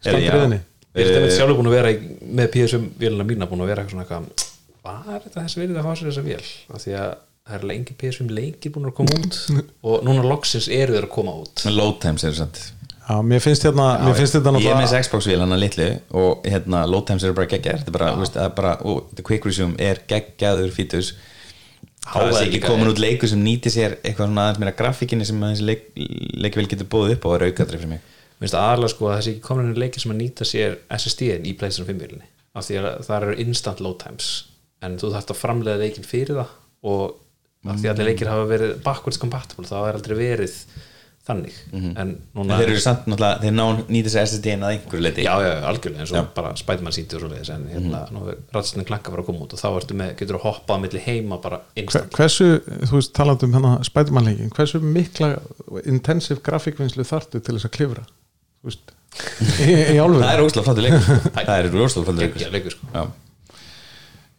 Skemmt riðinni Ég er þetta sjálfur búin að vera í, með PSM vélina mína búin að vera eitthvað svona er þetta þessi verið að fá sér þessa vél? Af því að það er lengi PSM leikir búin að koma út (laughs) og núna loksins eru þeir að koma út. Með load times eru samt Já, mér finnst hérna, mér finnst þetta Ég er með þessi Xbox-vél hann að litlu og hérna load times eru bara geggjaðir. Þetta er bara, þú veist, það er bara og the quick resume er geggjaður fítus Það er ekki komin er- út leikur sem nýti sér eitthvað svona aðeins meira grafíkinni sem þessi leik, leikvél getur búið upp á og er aukaðri fyrir mig. Mér finnst aðalega sko að þessi ekki komin inn leikir sem að nýta sér SSD-in í PlayStation 5 vélinni af því að það eru instant load times. En þú þarft að framlega leikin fyrir það og af því að allir leikir hafa verið backwards compatible þá er aldrei verið þannig. En En núna þeir eru samt náttúrulega, þeir ná nýta sér SSD-in að einhverju leiti já, já, já, algjörlega eins og bara Spiderman síndi og svo leiðis en hérna, nú er ræðstin klanka að fara að koma út og þá ertu með, getur að hoppa á milli heima bara instant Hversu, þú veist, talandi um hérna spætumannleikin, hversu mikla intensiv grafíkvinnslu þartu til þess að klifra? Þú veist, í, í (laughs) álfur Það er ósláð flottur leikur. (laughs) Það er leikur geggja leikur. sko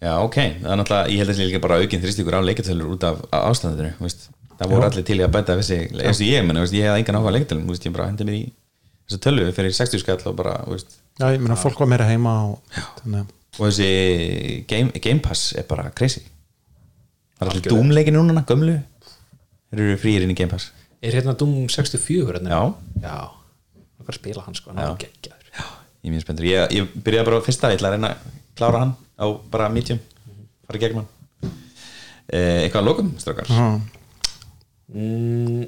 Já, já ok. Það er náttúrulega, ég held að það sé líka bara aukinn þrýstíkur á leikatölur út af ástæðinu veist. Það voru allir til í að bæta þessi eins og ég, menn, veist, ég hef engan áhuga á leikatölum veist, ég bara hendi mig í þessa tölu fyrir 60 skall og bara, veist, Já, ég meina, fólk var meira heima og, þannig, og þessi game, game Pass er bara crazy. Það er allir. Doom-leiki núna, gömlu? Þeir eru frýir inn í Game Pass. Er hérna Doom 64 hérna? Já. já, það var að spila hann sko. Hann Já. er geggjaður. Ég er mjög spenntur, ég, ég byrjaði bara á fyrsta ég ætla að reyna að klára hann á bara medium fara gegnum hann eh, Eitthvað að lokum, strákar Já. mm,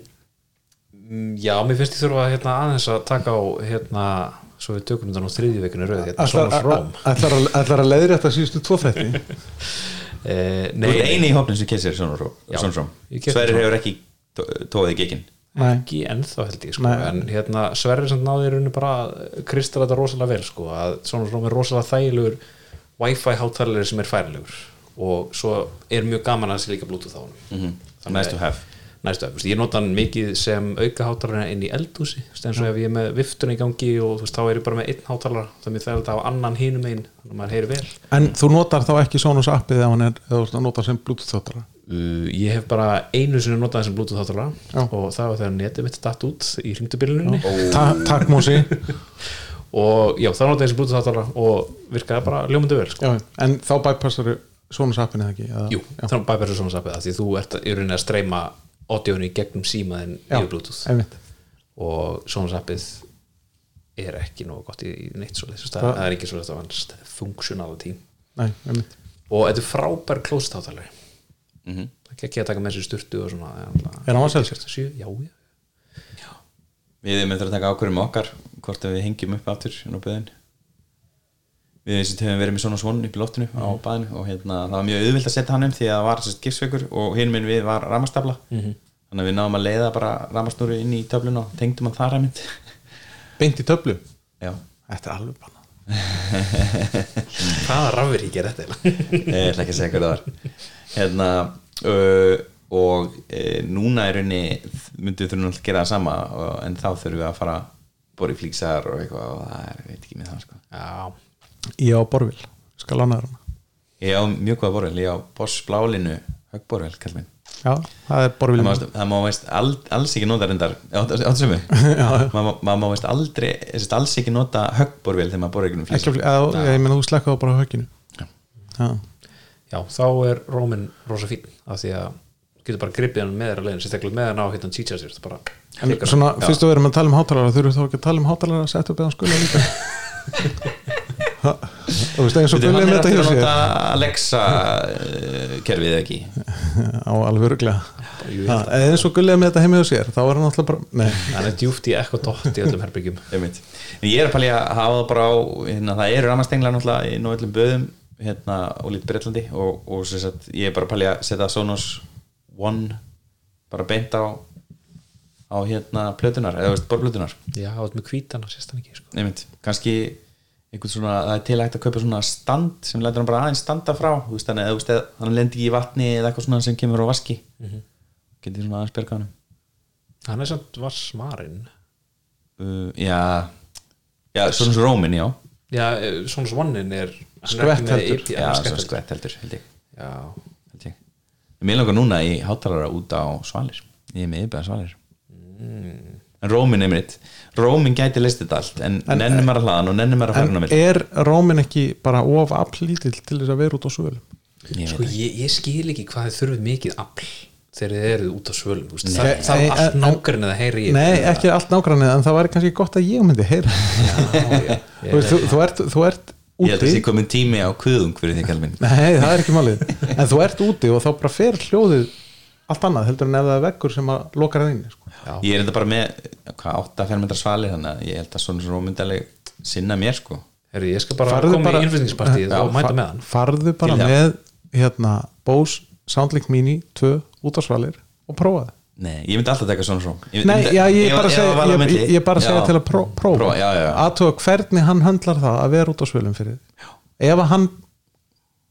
mm, já, mér finnst ég þurfa hérna, aðeins að taka á hérna, svo við tökum þetta nú þriðju veikinu rauð hérna, Sons of Rome ætlar, að, ætlar að leiðri þetta síðustu tvo þætti (laughs) eh, Þú ert eini í hópnum sem kessir keypti Sverrir Sons. hefur ekki tó- tóið í gekkin Nei, ekki ennþá held ég sko. Nei. en hérna Sverrir sem náði í rauninni bara þetta rosalega vel sko, að of Rome er rosalega þægilegur Wi-Fi hátalari sem er færilegur og svo er mjög gaman að sé líka Bluetooth á hann Nice to have. Næstu að, ég nota hann mikið sem auka hátalara inn í eldhúsi. Eins og ef ég er með viftuna í gangi og þú veist, þá er ég bara með einn hátalara. Það er þetta á annan hinum einn þannig að maður heyri vel. En þú notar þá ekki Sonos appið hann er, eða þú ert að nota sem bluetooth þáttara uh, ég hef bara einu sinni notað þessum bluetooth hátalara og það var þegar netið mitt datt út í hringdubiluninni Ta Takk Mósi (laughs) og já, þá notaði þessum bluetooth hátalara og virkaði bara ljómandi vel sko. Já, en þá bypassar Sonos appinu eða ekki eða? Jú, þannig bara þessu svona sapið því þú ert í rauninni að streyma audiónu í gegnum símaðin Já, yfir bluetooth einmitt. og svona sappið er ekki nógu gott í í neitt svo það, Það- það er ekki svo þetta vannst functionality Nei, einmitt. og þetta er frábær closed hátalari Mhm. það er ekki að taka með sér sturtu og svona Er hann vassæltur? já, já. Við erum eftir að taka ákvörðum okkar hvort við hengjum upp aftur á böðin við sem höfum verið með svona svon upp í loftinu á baðinu og hérna, það var mjög auðvilt að setja hann um því að það var sérst gifsveikur og hinn minn við var ramastafla þannig að við náðum að leiða bara ramastúru inn í töflun og tengdum hann þar að mynd. Beint í töflu? Já, Þetta er alveg bara hvaða rafverík er þetta ég ætla ekki að segja hvað það var. Hérna uh, og uh, núna er raunni myndum við þurfum að gera það sama og, en þá þurfum við að fara bóri flíksar og eitthvað og það er, veit ekki með það sko. Já, Ég á Borvil, skal hana. Ég á mjög góða borvel, ég á Boss Blálinu högborvel, kall minn. Já, það er Borvil það má, það má veist all, alls ekki nota reyndar áttu sem við maður má veist aldrei, alls ekki nota högborvel þegar maður borður ekki um Ekki, flíksar ég meina þú slekka það bara á högginu. Já. Já. já, þá er rómin rosa fín af því að getur bara gripið hann með þér að leiðin sérstaklega með hann á hittan títsja sér bara En hann. svona, fyrst þú verðum að tala um hátalara þurfum þá ekki að tala um hátalara að setja upp eða skula líka? (laughs) Þú veist eins og hann með er þetta aftur hjá að sér nota Alexa uh, kerfið ekki? (laughs) Á alveg Ha, eins og gullið með þetta heima hjá sér þá er hann alltaf bara, nei. Hann er djúft í eitthvað dótt í öllum. (laughs) En ég er að pæli að hafa það bara á hérna, það eru ramastenglar náttúrulega á öllum böðum hérna og lítið Breitlandi og, og sem sagt, ég er bara að pæli að setja Sonos One bara beint á á hérna plötunar eða veist borplötunar já, er með hvítana sérst hann ekki sko. Einmitt. kannski einhvern svona, það er til hægt að kaupa svona stand sem lætur hann bara aðeins standa frá veist, þannig að eða hann lendi ekki í vatni eða eitthvað svona sem kemur á vaski mm -hmm. getið svona aðeins berga hann hann er samt var smarinn uh, já, já, svona svo rómin, já já, eh, svona svannin er Skvett heldur. Já, svona skvett heldur. held ég já. Mér langar núna í hátalara út á svalir. Ég er með yfir svalir. En rómin er mitt. Rómin gæti listið allt En, en nennum maður að hlaðan og nennum maður að fara En er rómin ekki bara of aflítill til þess að vera út á svölum? Ég sko ég, ég skil ekki hvað þið þurfið mikið afl þegar þið eruð út á svölum þú Nei, það, það nei, er allt en- nákvæmlega að heyri ég Nei, ekki allt nágrannið en það væri kannski gott að ég myndi heyra. Já, já, (laughs) Þú, veist, þú, þú, ert, þú ert Ég held að úti þessi komin tími á kuðung fyrir því kall minn Nei, það er ekki málið. En þú ert úti og þá bara fer hljóðið allt annað heldur en ef það er veggur sem að lokar það inni sko. Ég er enda bara með hvað, 8 fermetra svalir Þannig að ég held að svona rómin dæli sinna mér sko. Heri, ég skal bara Farðu koma bara- í innflutningspartíð Já, og mæta með hann. Farðu bara með hérna, Bose Soundlink Mini 2 út á svalir og prófa það Nei, ég myndi alltaf taka svona róm Ég- Nei, já, ég ef- bara ef segja, ég, ég, ég bara segja Já. til að pró, prófa. Prófa, já, já, já. aðtuga hvernig hann höndlar það að vera út á svölum fyrir þig. ef að hann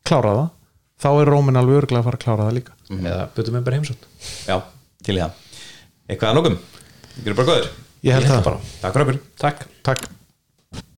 klára það þá er Rómin alveg örglega að fara að klára það líka. Eða butum við bara heimsótt Já, til í það. Eitthvað að lókum, við erum bara góður ég held það. bara. Takk fyrir okkur. Takk. Takk